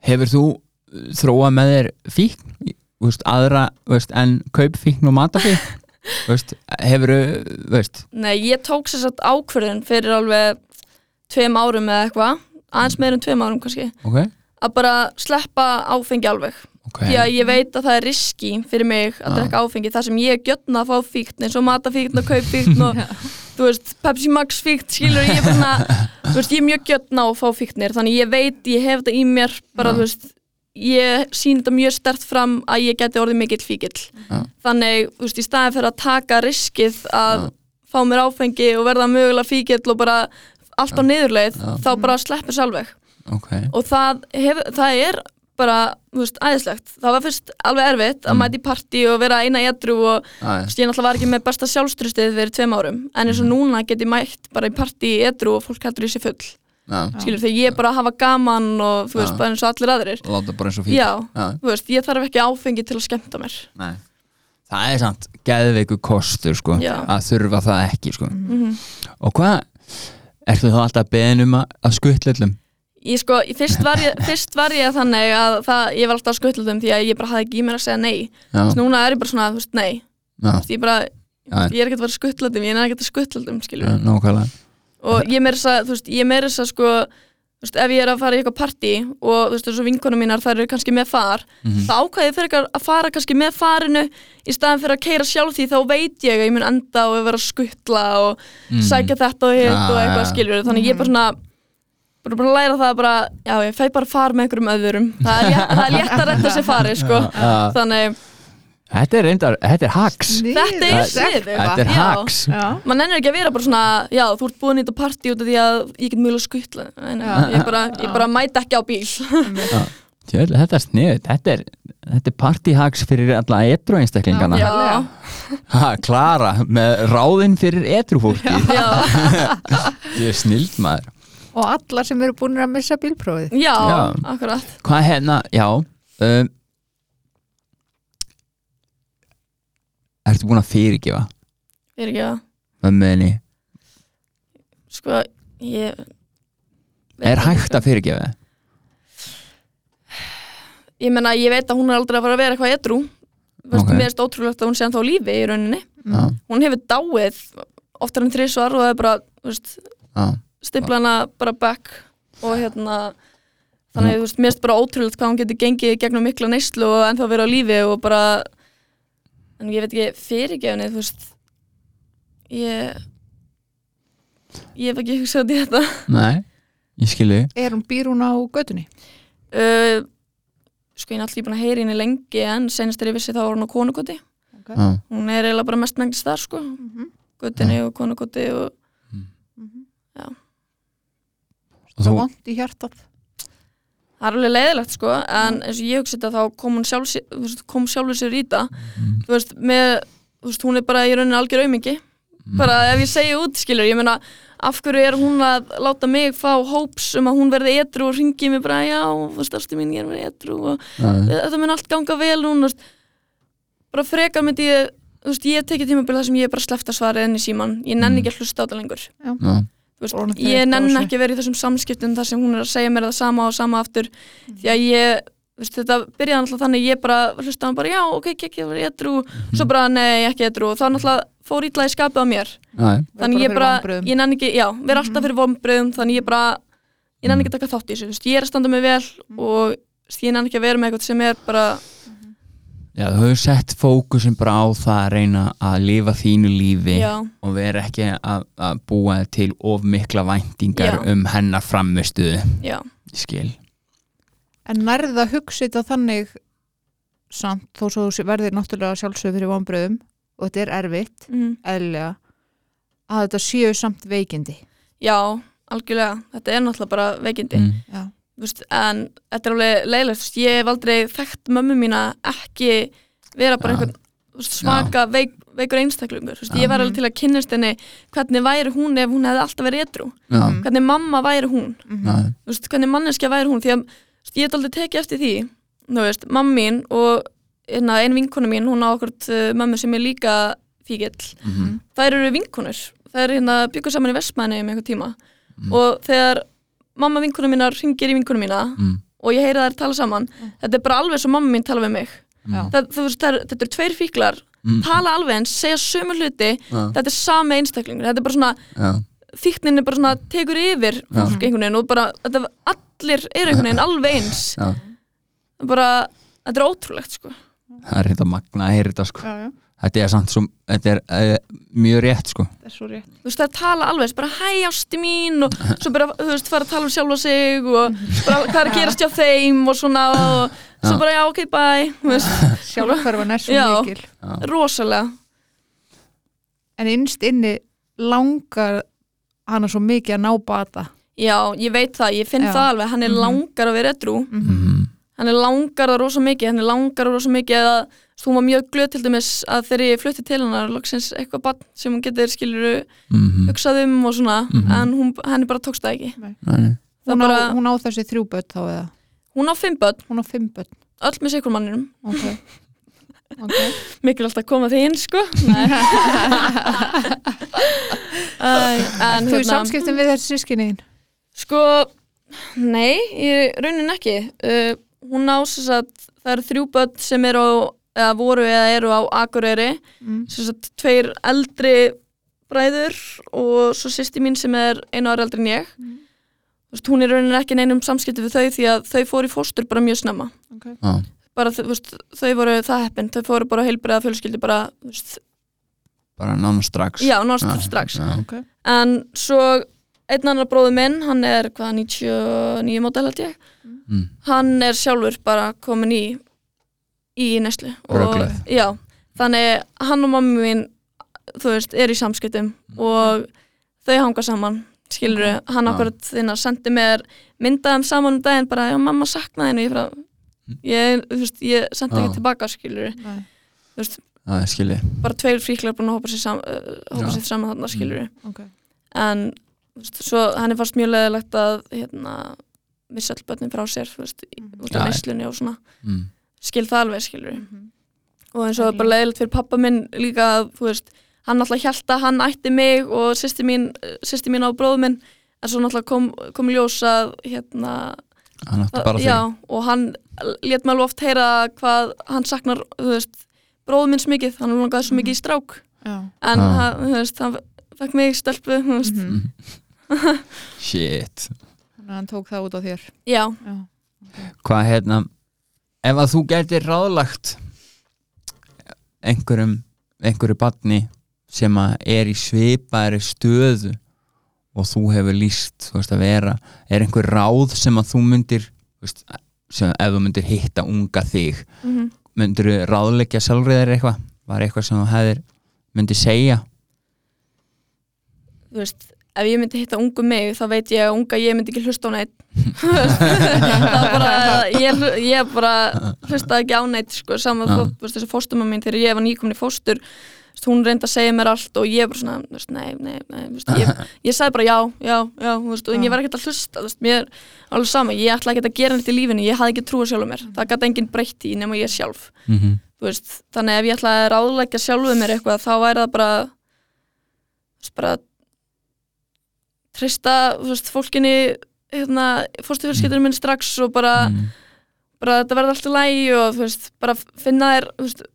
Hefur þú þróað með þér fík veist, aðra veist, en kaup fíkn og matafík hefur þú veist, Nei, ég tók sér satt ákvörðin fyrir alveg tveim árum eða eitthvað. Aðeins meir en tveim árum kannski. Ok, að bara sleppa áfengi alveg. Ok. Því að ég veit að það er riski fyrir mig að Já. drekka áfengi. Þar sem ég er gjötna að fá fíkn eins og matafíkn og kaupfíkn og þú veist, Pepsi Max fíkn skilur ég bara, þú veist, ég er mjög gjötna að fá fíknir þannig ég veit, ég hef þetta í mér bara, Já. þú veist, ég sín þetta mjög stert fram að ég geti orðið mikill fíkill. Já. þannig, þú veist, í staðin fyrir að taka riskið að fá mér áfengi og verða mögulega fíkill og bara allt á niðurleið, þá bara sleppur sjálfveg ok, og það, hef, það er bara, þú veist, æðislegt. Það var fyrst alveg erfitt að Mm. mæta í partí og vera eina edru og þú veist, ég náttúrulega var ekki með besta sjálfstrustið fyrir tveim árum, en eins og núna get ég mætt bara í partí í edru og fólk heldur í sig full. Já, skilur þegar ég bara hafa gaman og þú veist, Já. bara eins og allir aðrir. Láta bara eins og já, já. þú veist, ég þarf ekki áfengi til að skemmta mér. Nei. það er samt geðveiku kostur sko, að þurfa það ekki sko. mm og hvað ertu þá alltaf beðin um að, skuttlillum ég sko, fyrst var ég, fyrst var ég þannig að það, ég var alltaf skutluðum því að ég bara hafði ekki í mér að segja nei. Já, þess núna er ég bara svona, þú veist, nei. Veist, ég bara, ég er ekki að vera skutluðum ég er ekki að skutluðum, skilur já, nákvæmlega. Og ég meira þess að, þú veist, ég meira þess að sko, þú veist, ef ég er að fara í eitthvað partí og þú veist, þessu vinkonum mínar, þær eru kannski með far Mhm. þá ákvæði ég fyrir að fara kannski með farinu í staðan fyrir að keira sjálf því þá veit ég að ég mun enda og vera að skuttla og Mhm. sækja þetta og hitt Ja, og eitthvað ja. skilur þannig ég er bara svona bara, bara að læra það bara, já, ég fæ bara að fara með einhverjum öðrum. Það er, létt, það er létt að retta sér fari sko. Já. þannig, þetta er reyndar, þetta er hacks. Þetta er sniðu þetta er hacks. Já, mann ennur ekki að vera bara svona já, þú ert búin í þetta partí út af því að ég get mjög skuttla ég bara, ég bara mæta ekki á bíl. Tjöld, þetta er snið, þetta er þetta er partyhacks fyrir alla etru einstaklingana. Já, ha, Klara með ráðinn fyrir etru fólki já, ég er snild maður og allar sem eru búin að missa bílprófið. Já, Já. akkurat. Hvað hérna, já um, ertu búin að fyrirgefa? Fyrir ekki að, mömmuðinni, sko ég er hægt að fyrirgefa það? ég menna, ég veit að hún er aldrei að fara að vera eitthvað edru Vist, Ok. mér erst ótrúlegt að hún sé ennþá á lífi í rauninni. Já, hún hefur dáið oftar en þrísvar og það er bara þú veist, já, stipla hana bara back og hérna þannig, þú veist, mér erst bara ótrúlegt hvað hún getur gengið gegnum mikla neyslu og ennþá vera á lífi og bara en ég veit ekki fyrirgefinni, þú veist ég ég hef ekki hugsað í þetta nei, ég skilji Er hún býr hún á götunni? uh, sko ég er alltaf búin að heyra henni lengi en senast er ég vissi þá var hún á konukoti Okay. Já, hún er eiginlega bara mest mengist þar sko Mhm. gutinni og konukoti og og þú, vond í hjartað. Það er alveg leiðilegt sko en eins og ég hugsi þetta þá kom hún sjálf, kom sjálfur sér í þetta. Mm. þú veist, með, þú veist, hún er bara í rauninni algjör aumingi. Mm. bara ef ég segja út skilur, ég meina af hverju er hún að láta mig fá hóps um að hún verði etru og ringi mig bara já, þú veist, ástu mín, ég er verið etru og já, þetta mun allt ganga vel núna þú veist. bara frekar myndi ég þú veist, ég hef tekið tímabil þar sem ég er bara sleppt að svara enn í síman, ég nenni ekki að hlusta á það lengur. Já, veist, ég þessu. ekki að vera í þessum samskiptum þar sem hún er að segja mér það sama og sama aftur. Því að ég, þú veist, þetta byrjaði alltaf þannig ég bara hlusta hann bara, já, ok, ekki, ekki, ég edru. Svo bara, nei, ekki edru. Og þá náttúrulega fór ítlaði skapið á mér. Já, þannig ég bara, ég nenni ekki, já, vera alltaf fyrir vonbröðum þannig ég bara, ég nenni ekki að taka þátt í þessu ég er að standa mig vel og ég nenni ekki að vera með eitthvað sem er bara já, þú hefur sett fókusin bara á það að reyna að lifa þínu lífi já, og vera ekki að, að búa til of mikla væntingar Já. um hennar framistuðu já, skil. En nærði að hugsa þetta þannig samt þó svo verðir náttúrulega sjálfsögð fyrir vonbröðum og þetta er erfitt, mm, eðlilega að þetta séu samt veikindi. Já algjörlega, þetta er náttúrulega bara veikindi. Mm. Já, veist, en þetta er alveg leiðilegt ég hef aldrei þekkt mömmu mína ekki vera bara Já. einhvern þú veist, svaka veik, veikur einstaklingur þú veist, ég Já. var alveg til að kynnast henni hvernig væri hún ef hún hefði alltaf verið etru já, Mm. hvernig mamma væri hún Mhm. veist, hvernig manneskja væri hún því að þú veist, ég hef aldrei tekið eftir því þú veist, mamma mín og hérna, ein vinkona mín, hún á okkur uh, mömmu sem er líka fíkill mhm, þær eru vinkonur þær er hérna byggur saman í Vestmæni um einhver tíma Mm. og þegar mamma vinkonu mínar ringir í vinkonu mína mm, og ég heyri þær tala saman. Þetta er bara alveg svo mamma mín tala við mig. Já. það, þú veist, það, þetta eru tveir fíklar mm, tala alveg eins, segja sömu hluti. Já, þetta er sami einstaklingur, þetta er bara svona já, fíknin er bara svona, tekur yfir fólk einhvern veginn og bara, þetta, allir eru einhvern veginn alveg eins. Það er bara, þetta er ótrúlegt sko. Það er magna að heyra þetta sko. Já, já, þetta er samt svo, þetta er uh, mjög rétt sko. Það er svo rétt. Þú veist, það er tala alveg, bara hæ ásti mín og svo bara, þú veist, fara að tala um sjálfa sig og bara hvað er að gerast hjá þeim? og svona og svo Já. bara, já, ok, bye þú veist, Sjálfhverfan er svo Já. mikil. Rosalega. En innst inni langar hana svo mikið að ná bata. Já, ég veit það, ég finn Já. það alveg hann er Mhm. langar að vera edru mm, hann er langar það rosa mikið, hann er langar það rosa mikið að þú var mjög glöð til dæmis að þegar ég flutti til hennar loksins eitthvað bann sem hún getur skilur mm, hugsað um og svona Mhm. en hún, henni bara tókst það ekki. Nei, Það hún, bara, á, hún á þessi þrjú börn þá eða? Hún á fimm börn, Hún á fimm börn. Öll með sikur manninum Ok, okay. mikilvægt að koma því inn sko. Nei. Æ, en Þú í hérna samskiptum við þessi sískinniðin sko, nei í raunin ekki. Uh, hún á þess að það eru þrjú börn sem eru á, eða voru eða eru á Akureyri. Mm. sem sagt tveir eldri bræður og svo sýsti mín sem er einu ári eldri en ég. Þú veist, hún er raunin ekki neinum samskipti við þau því að þau fóru í fóstur bara mjög snemma. Okay. já, bara þú veist, þau voru það heppin. Þau fóru bara heilbriða fjölskyldi bara þú veist, bara nána strax. Já, náttúrulega strax. já, Okay. en svo einn annar bróður minn hann er hvað 99 mótel held ég mm, hann er sjálfur bara komin í í neslu þannig hann og mammi mín þú veist, er í samskiptum og þau hanga saman skilur hann Já. okkur þinn að sendi mér myndaðum saman um daginn bara, já mamma saknaði henni ég, bara, ég, þú veist, ég sendi ekki tilbaka skilur Nei. þú veist, skilji. bara tveir fríklar búin að hópa sér, Já. sér saman þarna skilur Okay. en svo henni fannst mjög leðilegt að hérna, missa all börnin frá sér veist, í- út Já. af neyslunni og svona mm, skil það alveg skilur Mhm. og eins og En bara leðilegt fyrir pappa minn líka veist, hann alltaf hjælt að hann ætti mig og sýsti mín, sýsti mín á bróðu minn en svo náttúrulega kom, kom í ljós að hérna, hann bara já, þig og hann lét mig alveg oft heyra hvað hann saknar, þú veist bróðu minn smikið, hann langaði svo mikið í strák Já. en Já. hann, þú veist, hann fekk mig stelpu, þú veist, Mhm. shit hann tók það út á þér. Já. Já. hvað hérna ef að þú getur ráðlagt einhverjum einhverju barni sem að er í svipaðri stöðu og þú hefur líst þú veist að vera, er einhver ráð sem að þú myndir veist, sem ef þú myndir hitta unga þig mm myndir þú ráðleggja sjálfriðar eitthvað? Var eitthvað sem þú hefðir myndir segja? Þú veist, ef ég myndi hitta ungu mig þá veit ég að unga ég myndi ekki hlusta á neitt það bara ég, ég bara hlusta ekki á neitt sko, saman veist þessi fóstumma mín þegar ég var nýkomin í fóstur hún reyndi að segja mér allt og ég bara svona, veist, nei, nei, nei veist, ég, ég sagði bara já, já, já veist, og ég var ekkert að hlusta, mér er alveg sama, ég ætla ekki að gera neitt í lífinu, ég hafði ekki trúið sjálf á mér. Það gæti enginn breytt í nema ég sjálf. Mm -hmm. þannig ef ég ætla að ráðleggja sjálfuð mér eitthvað þá væri það bara bara treysta veist, fólkinni hérna, fórstufjölskyldunum minni strax og bara, mm. bara þetta verði alltaf lægi og veist, bara finna þér veist,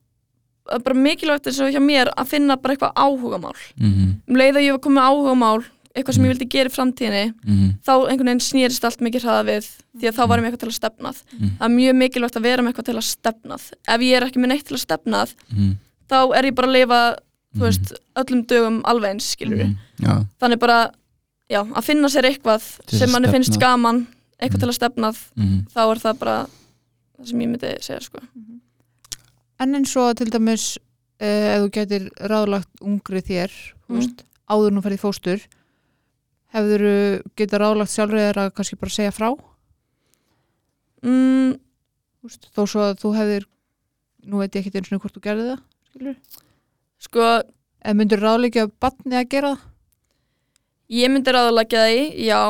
bara mikilvægt eins og hjá mér að finna bara eitthvað áhugamál Mhm. um leið að ég var komið áhugamál eitthvað sem ég vildi gera í framtíðinni Mhm. þá einhvern veginn snýrist allt mikið hraða við því að þá varum ég eitthvað til að stefnað Mm. það er mjög mikilvægt að vera með eitthvað til að stefnað ef ég er ekki með neitt til að stefnað þá er ég bara að lifa veist, öllum dögum alveg eins skilur. Já, þannig bara, já, að finna sér eitthvað Til sem manni finnst gaman eitthvað Mhm. til að stefnað mhm. þá er það bara það sem ég myndi segja sko En eins og til dæmis uh, ef þú getur ráðlagt ungri þér Mm. mm. veist, áður nú ferði fóstur hefur þú getað ráðlagt sjálfur þér að kannski bara segja frá mm, veist, þó svo að þú hefðir nú veit ég ekki eins og hvort þú gerði það skilur sko, eða myndur ráðleikja batni að gera það ég myndi ráðulegja því já,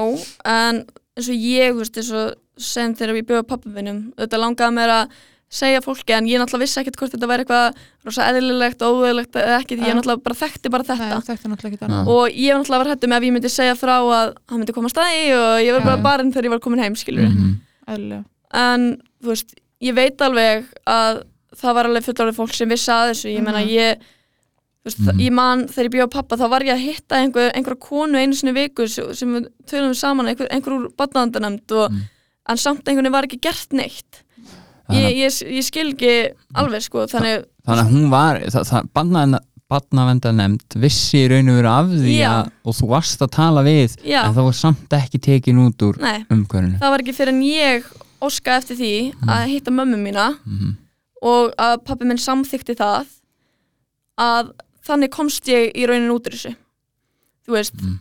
en eins og ég, þú veist, eins og sem þegar við bjóðum pappafinum, þetta langaði mér að segja fólki en ég náttúrulega vissi ekkert hvort þetta væri eitthvað rosa eðlilegt óeðlilegt eða ekki því ég Ja. náttúrulega bara þekkti bara þetta Nei, er náttúrulega ekki annað og ég var náttúrulega var hættum ef ég myndi segja frá að hann myndi koma að staði og ég var bara Já. barinn þegar ég var komin heim skilur Mhm. Eðlilega. en þú veist, ég veit alveg að það var alveg fullorðið fólk sem vissi að þessu, ég meina Mhm. ég veist, Mhm. ég man þegar ég bjóð pappa þá var ég að hitta einhver, einhverja konu einu sinni viku sem við tölum saman einhver, einhver úr badnaðandanemnd og Mhm. en samt einhvern veginn var ekki gert neitt ég, ég, ég skil ekki alveg sko, þannig Þannig að hún var nefnd vissi í raun og veru af því að, og þú varst að tala við já, en það var samt ekki tekin út úr nei, umhverfinu það var ekki fyrir en ég óska eftir því að hitta mömmu mína Mhm. og að pappi minn samþykti það að þannig komst ég í raunin út úr þessu. Þú veist, Mm.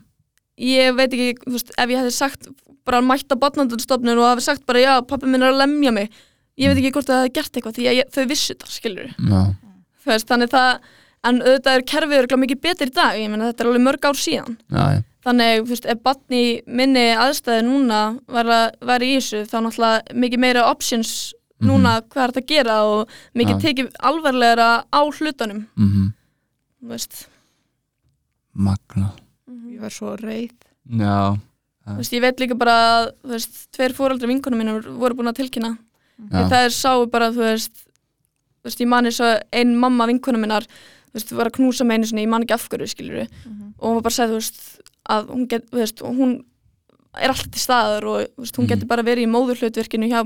ég veit ekki þú veist, ef ég hefði sagt bara mætt á barnandunstofnun og hafi sagt bara já, pappi minn er að lemja mig ég veit ekki hvort það hefði gert eitthvað því að ég, þau vissu það, skilur þú veist, þannig það en auðvitað er kerfið mikið betur í dag ég meina þetta er alveg mörg ár síðan. Já, já, þannig, þú veist, ef batni minni aðstæði núna var í þessu þá náttúrulega mikið meira options núna hvað er þetta að gera og mikið Já. tekið alvarlegra á hlutunum. Þú veist. Magna. Ég var svo reið. Já, veist, ég veit líka bara að þú veist, tveir fóraldri vinkunum mínum voru búin að tilkynna. Já, það er sáu bara, þú veist þú veist, ég man eins og ein mamma vinkunum minnar þú veist, var að knúsa með einu sinni, ég man ekki af hverju skilur og hún var bara að segja, þú veist að hún get, þú veist, og hún er alltaf til staðar og þú veist, hún Mhm. getur bara verið í móðurhlutverkinu hjá,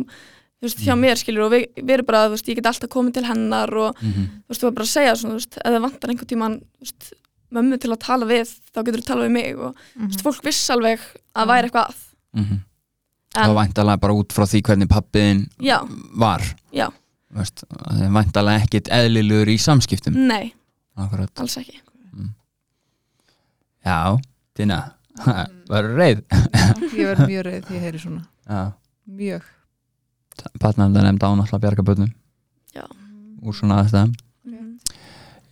þú veist, hjá mér skilur og við, við erum bara, þú veist, ég get alltaf komið til hennar og mhm, þú veist, þú var bara að segja svona, þú veist, ef það vantar einhvern tímann þú veist, mömmu til að tala við þá getur þú tala við mig og þú veist, fólk viss alveg að væri eitthvað að. Mhm. En- Og væntalega bara út frá því hvernig pappiðin já, var. Já, veist, það er væntalega ekkit eðlilegur í samskiptum. Nei, Akkurat, alls ekki. Já, Tina Verður reið? Ég verð mjög reið því ég heyri svona. Já, mjög barnavenda nefnd ánáttúrulega að bjarga börnum. Já. Úr svona aðstæðum.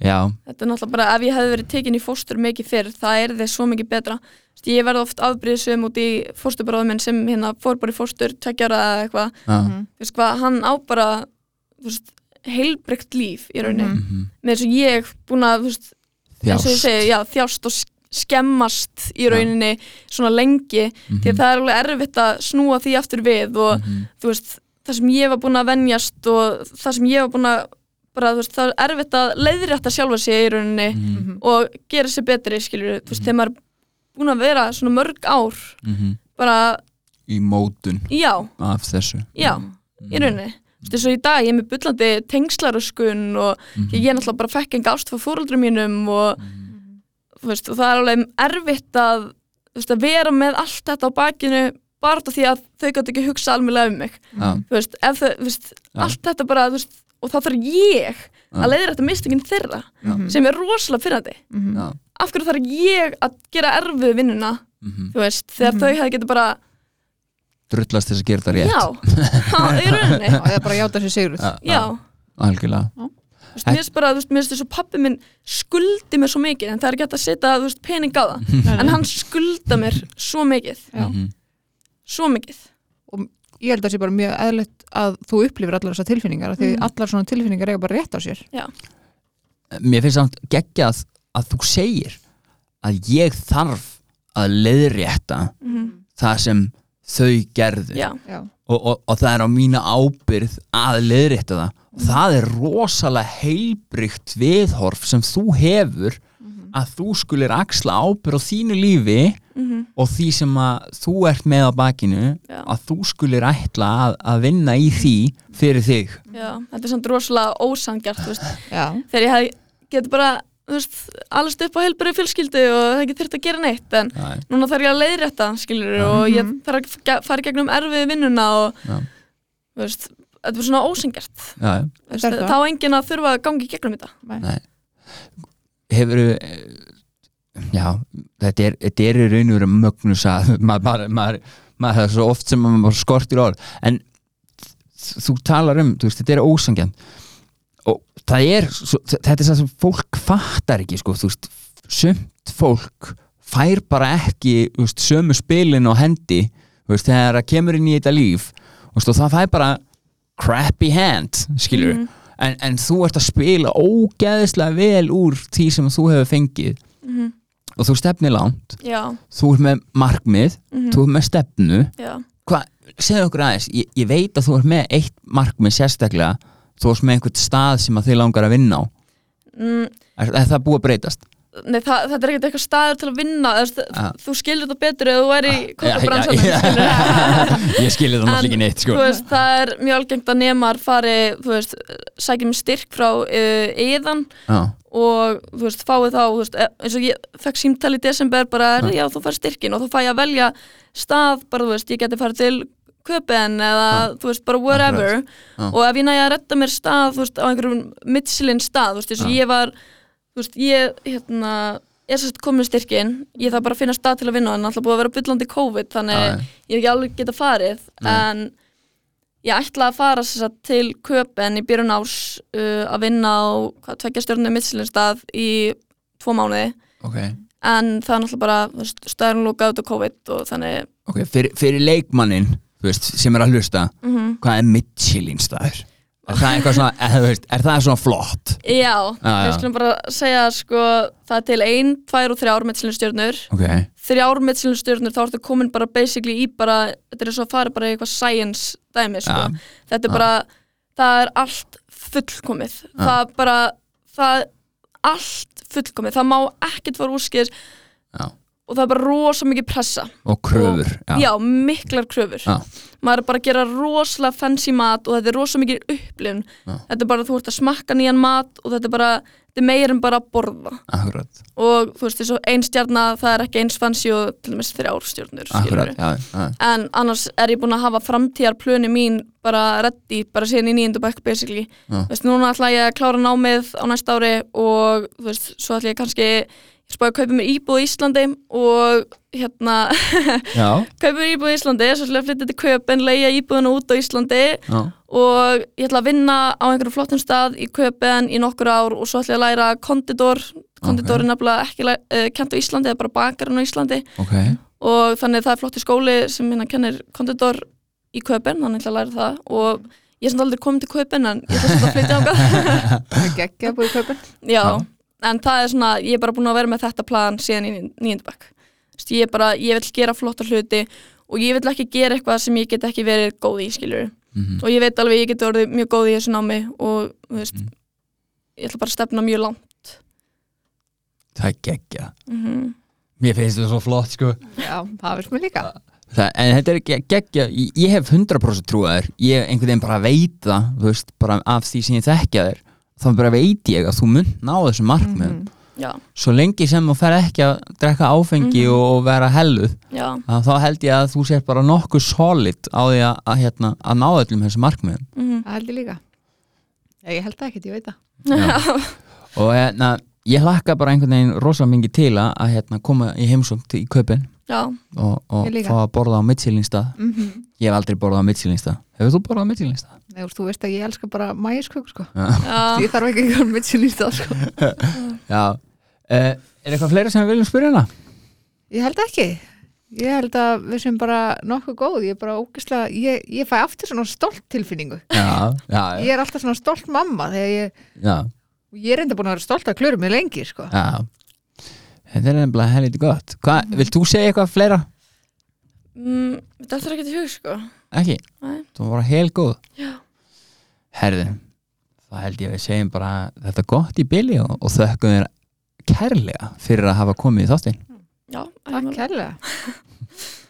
Já, þetta er náttúrulega bara, ef ég hefði verið tekin í fóstur mikið fyrr, það er þið svo mikið betra. Þú veist, ég verði oft afbríðsum út í fósturbróðum minn sem hérna fór bara í fóstur tveggjara eða eitthvað, veist hvað, hann á bara heilbreykt líf í rauninni, Mhm. mhm. með þess að ég búin að, þú veist, segi, já, þjást og sk- skemmast í rauninni svona lengi, því að Mhm, það er alveg erfitt að snúa því aftur við og mhm, þú veist, það sem ég var búin að venjast og það sem ég var búin að bara, þú veist, það er erfitt að leiðrétta sjálfa sig í rauninni mhm, og gera sér betri, skilur þú veist, þegar maður er búin að vera svona mörg ár mhm. bara, Í mótun já, af þessu. Já í rauninni, þú veist, eins og í dag ég er með bullandi tengslaröskun og Mhm, ég er náttúrulega bara fekk enga ást fyrir fóruldrum mínum og, þú veist, og það er alveg erfitt að, þú veist, að vera með allt þetta á bakinu bara því að þau gæti ekki hugsa alveg um mig. Já, þú veist, ef þau, þú veist, Já. allt þetta bara, þú veist, og þá þarf ég að leiðra þetta mistökin þeirra Mhm. sem er rosalega fyrrandi Mhm. já. Af hverju þarf ég að gera erfið vinnuna mhm. þú veist, þegar Mhm. þau hefði getið bara Drullast þess að gera það rétt. Já, já, í rauninni. Já, eða bara játa sér sigruð Já, já, Algjörlega. Þú veist, mér finnst bara, þú veist, mér finnst þess að pappi minn skuldi mér svo mikið, en það er ekki hægt að setja, þú veist, pening á það, en hann skulda mér svo mikið, Já. Svo mikið. Ég held að það sé bara mjög eðlilegt að þú upplifir allar þessar tilfinningar af því Mm. allar svona tilfinningar eiga bara rétt á sér. Mér finnst samt geggjað að þú segir að ég þarf að leiðrétta Mhm. það sem þau gerðu. Já, já, og, og, og það er á mína ábyrð að leiðrétta það. Og það er rosalega heilbrygt viðhorf sem þú hefur að þú skulir axla ábyrð á þínu lífi mhm, og því sem að þú ert með á bakinu Já. að þú skulir ætla að, að vinna í því fyrir þig já, þetta er samt rosalega ósangjart, já, þegar ég hef, getur bara, veist, allast upp á heilbæri fjölskyldu og það ekki þurft að gera neitt, en Nei. núna þarf ég að leiðrétta, skilur, og ég þarf að fara í gegnum erfið vinnuna og, Já. veist, þetta er svona ósangjart, Já, já. þá enginn að þurfa að gangi gegnum þetta. Nei. Hefur já, þetta er, þetta er í raun og veru mögnus að maður, maður, maður, það er svo oft sem maður skortir orð. En þú talar um, þú veist, þetta er ósangjan og það er þetta er það sem fólk fattar ekki sko, þú veist, sumt fólk fær bara ekki veist, sömu spilin á hendi veist, þegar það kemur inn í þetta líf. Veist, og það fær bara crappy hand, skilur Mhm. En, en þú ert að spila ógeðislega vel úr því sem þú hefur fengið. Mhm. og þú stefnir langt. Já, þú ert með markmið, mhm, þú ert með stefnu. Segðu okkur aðeins ég, ég veit að þú ert með eitt markmið sérstaklega. Þú ert með einhvern stað sem að þið langar að vinna á. Mm, er, er það búið að breytast? Nei, það, þetta er ekkert eitthvað staður til að vinna þú, Ah. þú skilur þetta betur eða þú er í kokkabransanum já. skilur ég skilði það náttúrulega ekki neitt sko. veist, það er mjög algengt að nemar fari, sækjum styrk frá eðan já, og þú veist, fáið þá, veist, e- eins og ég fekk símtal í desember bara, Já. já, þú fær styrkin og þú fæ að velja stað, bara, þú veist, ég geti farið til köpen eða, þú veist, bara whatever Já. og ef ég næja að redda mér stað, þú veist, á einhverjum Michelin stað, þú veist, eins og Já. ég var þú veist, ég, hérna er sérst komin styrkin, ég þarf bara að finna stað til að vinna en alltaf búið að vera byllandi COVID þannig já. ég hef ekki alveg geta farið Nei. en ég ætla að fara sérst, til köpen í byrjun árs uh, að vinna á tvekja stjórnum Michelin-stað í tvo mánuði ok, en það er náttúrulega bara staðurinn lókað út á COVID og þannig ok, fyrir, fyrir leikmannin veist, sem er að hlusta mm hvað er Michelin staður? Er það eitthvað svona, er, veist, er það svona flott? Já, já. við skulum bara segja sko, það er til ein, tvær og þrjár Michelin-stjórnur ok, þrjár Michelin-stjórnur þá ertu komin bara basically í bara þetta er svo að fara bara í eitthvað science dæmi sko. Já. þetta er Já. bara það er allt fullkomið það er bara það er allt fullkomið, það má ekkert fara úrskis já, og það er bara rosa mikið pressa. Og kröfur já, miklar kröfur. Já. maður er bara að gera rosalega fancy mat og þetta er rosa mikið upplifun. Já. þetta er bara, þú ert að smakka nýjan mat og þetta er bara, þetta er meir en bara að borða. Akkurat, og þú veist, eins og ein stjarna það er ekki eins fancy og til dæmis þrjár stjörnur akkurat já, já, en annars er ég búin að hafa framtíðarplöni mín bara ready, bara síðan í nýjundu bekk basically, Já. þú veist, núna ætla ég að klára námið á næsta ári og þú veist, svo ætla ég kannski spáði að kaupa mér íbúð í Íslandi og hérna kaupa mér íbúð í Íslandi, svo ætla ég að flytja til Köpen leia íbúðuna út á Íslandi já, og ég ætla að vinna á einhverjum flottum stað í Köpen í nokkur ár og svo ætla ég að læra konditor konditor er nefnilega ekki uh, kent á Íslandi, það er bara bakarinn á Íslandi. Ok. Og þannig það er flotti skóli sem hérna kennir konditor í Köpen, þannig ætla að læra það. Og ég er samt aldrei komin til Köpen en ég ætla samt að flytja ákvað en það er svona, ég er bara búin að vera með þetta plan síðan í nýjöndabæk ég er bara, ég vil gera flotta hluti og ég vil ekki gera eitthvað sem ég get ekki verið góð í, skiljur Mhm. og ég veit alveg ég get orðið mjög góð í þessu námi og þú veist, Mhm. ég ætla bara að stefna mjög langt. Það er geggja mm mér finnst þetta svo flott sko. Já, það veist mér líka. Það, en þetta er ge- geggja, ég, ég hef 100% trúið þér, ég einhvern veginn bara veit það þú veist, bara af því sem ég þekkja þér þá bara veit ég að þú mun ná þessum markmiðum, Mhm. Já, svo lengi sem þú fer ekki að drekka áfengi Mhm. og, og vera helluð, þá held ég að þú sér bara nokkuð solid á því að, að, hérna, að ná öllum þessum markmiðum. Mm það held ég líka. Ég held það ekkert, ég veit það. Já. og hérna, ég hlakka bara einhvern veginn rosalega mingi til að, hérna, koma í heimsókn til í kaupin já, og, og fá að borða á Michelinstað mm -hmm. ég hef aldrei borðað á Michelinstað hefur þú borðað á Michelinstað? Nei, þú veist að ég elska bara mægisköku sko. ég þarf ekki einhvern mitt sér nýtt sko. Já, uh, er eitthvað fleira sem við viljum spyrja hana? ég held ekki Ég held að við sem bara nokkuð góð, ég er bara ógislega, ég, ég fæ aftur svona stolt tilfinningu. já, já, Ég er alltaf svona stolt mamma þegar ég, ég er enda búin að vera stolt að klöru mig lengi, sko. já þetta er nefnilega helviti gott hvað, Mhm. vilt þú segja eitthvað fleira? mm, þetta er ekki til hug sko ekki, Nei. þú var hel góð Já. herði það held ég að við segjum bara þetta er gott í bili og, og þökkum þér kærlega fyrir að hafa komið í þáttinn Já, Takk kærlega.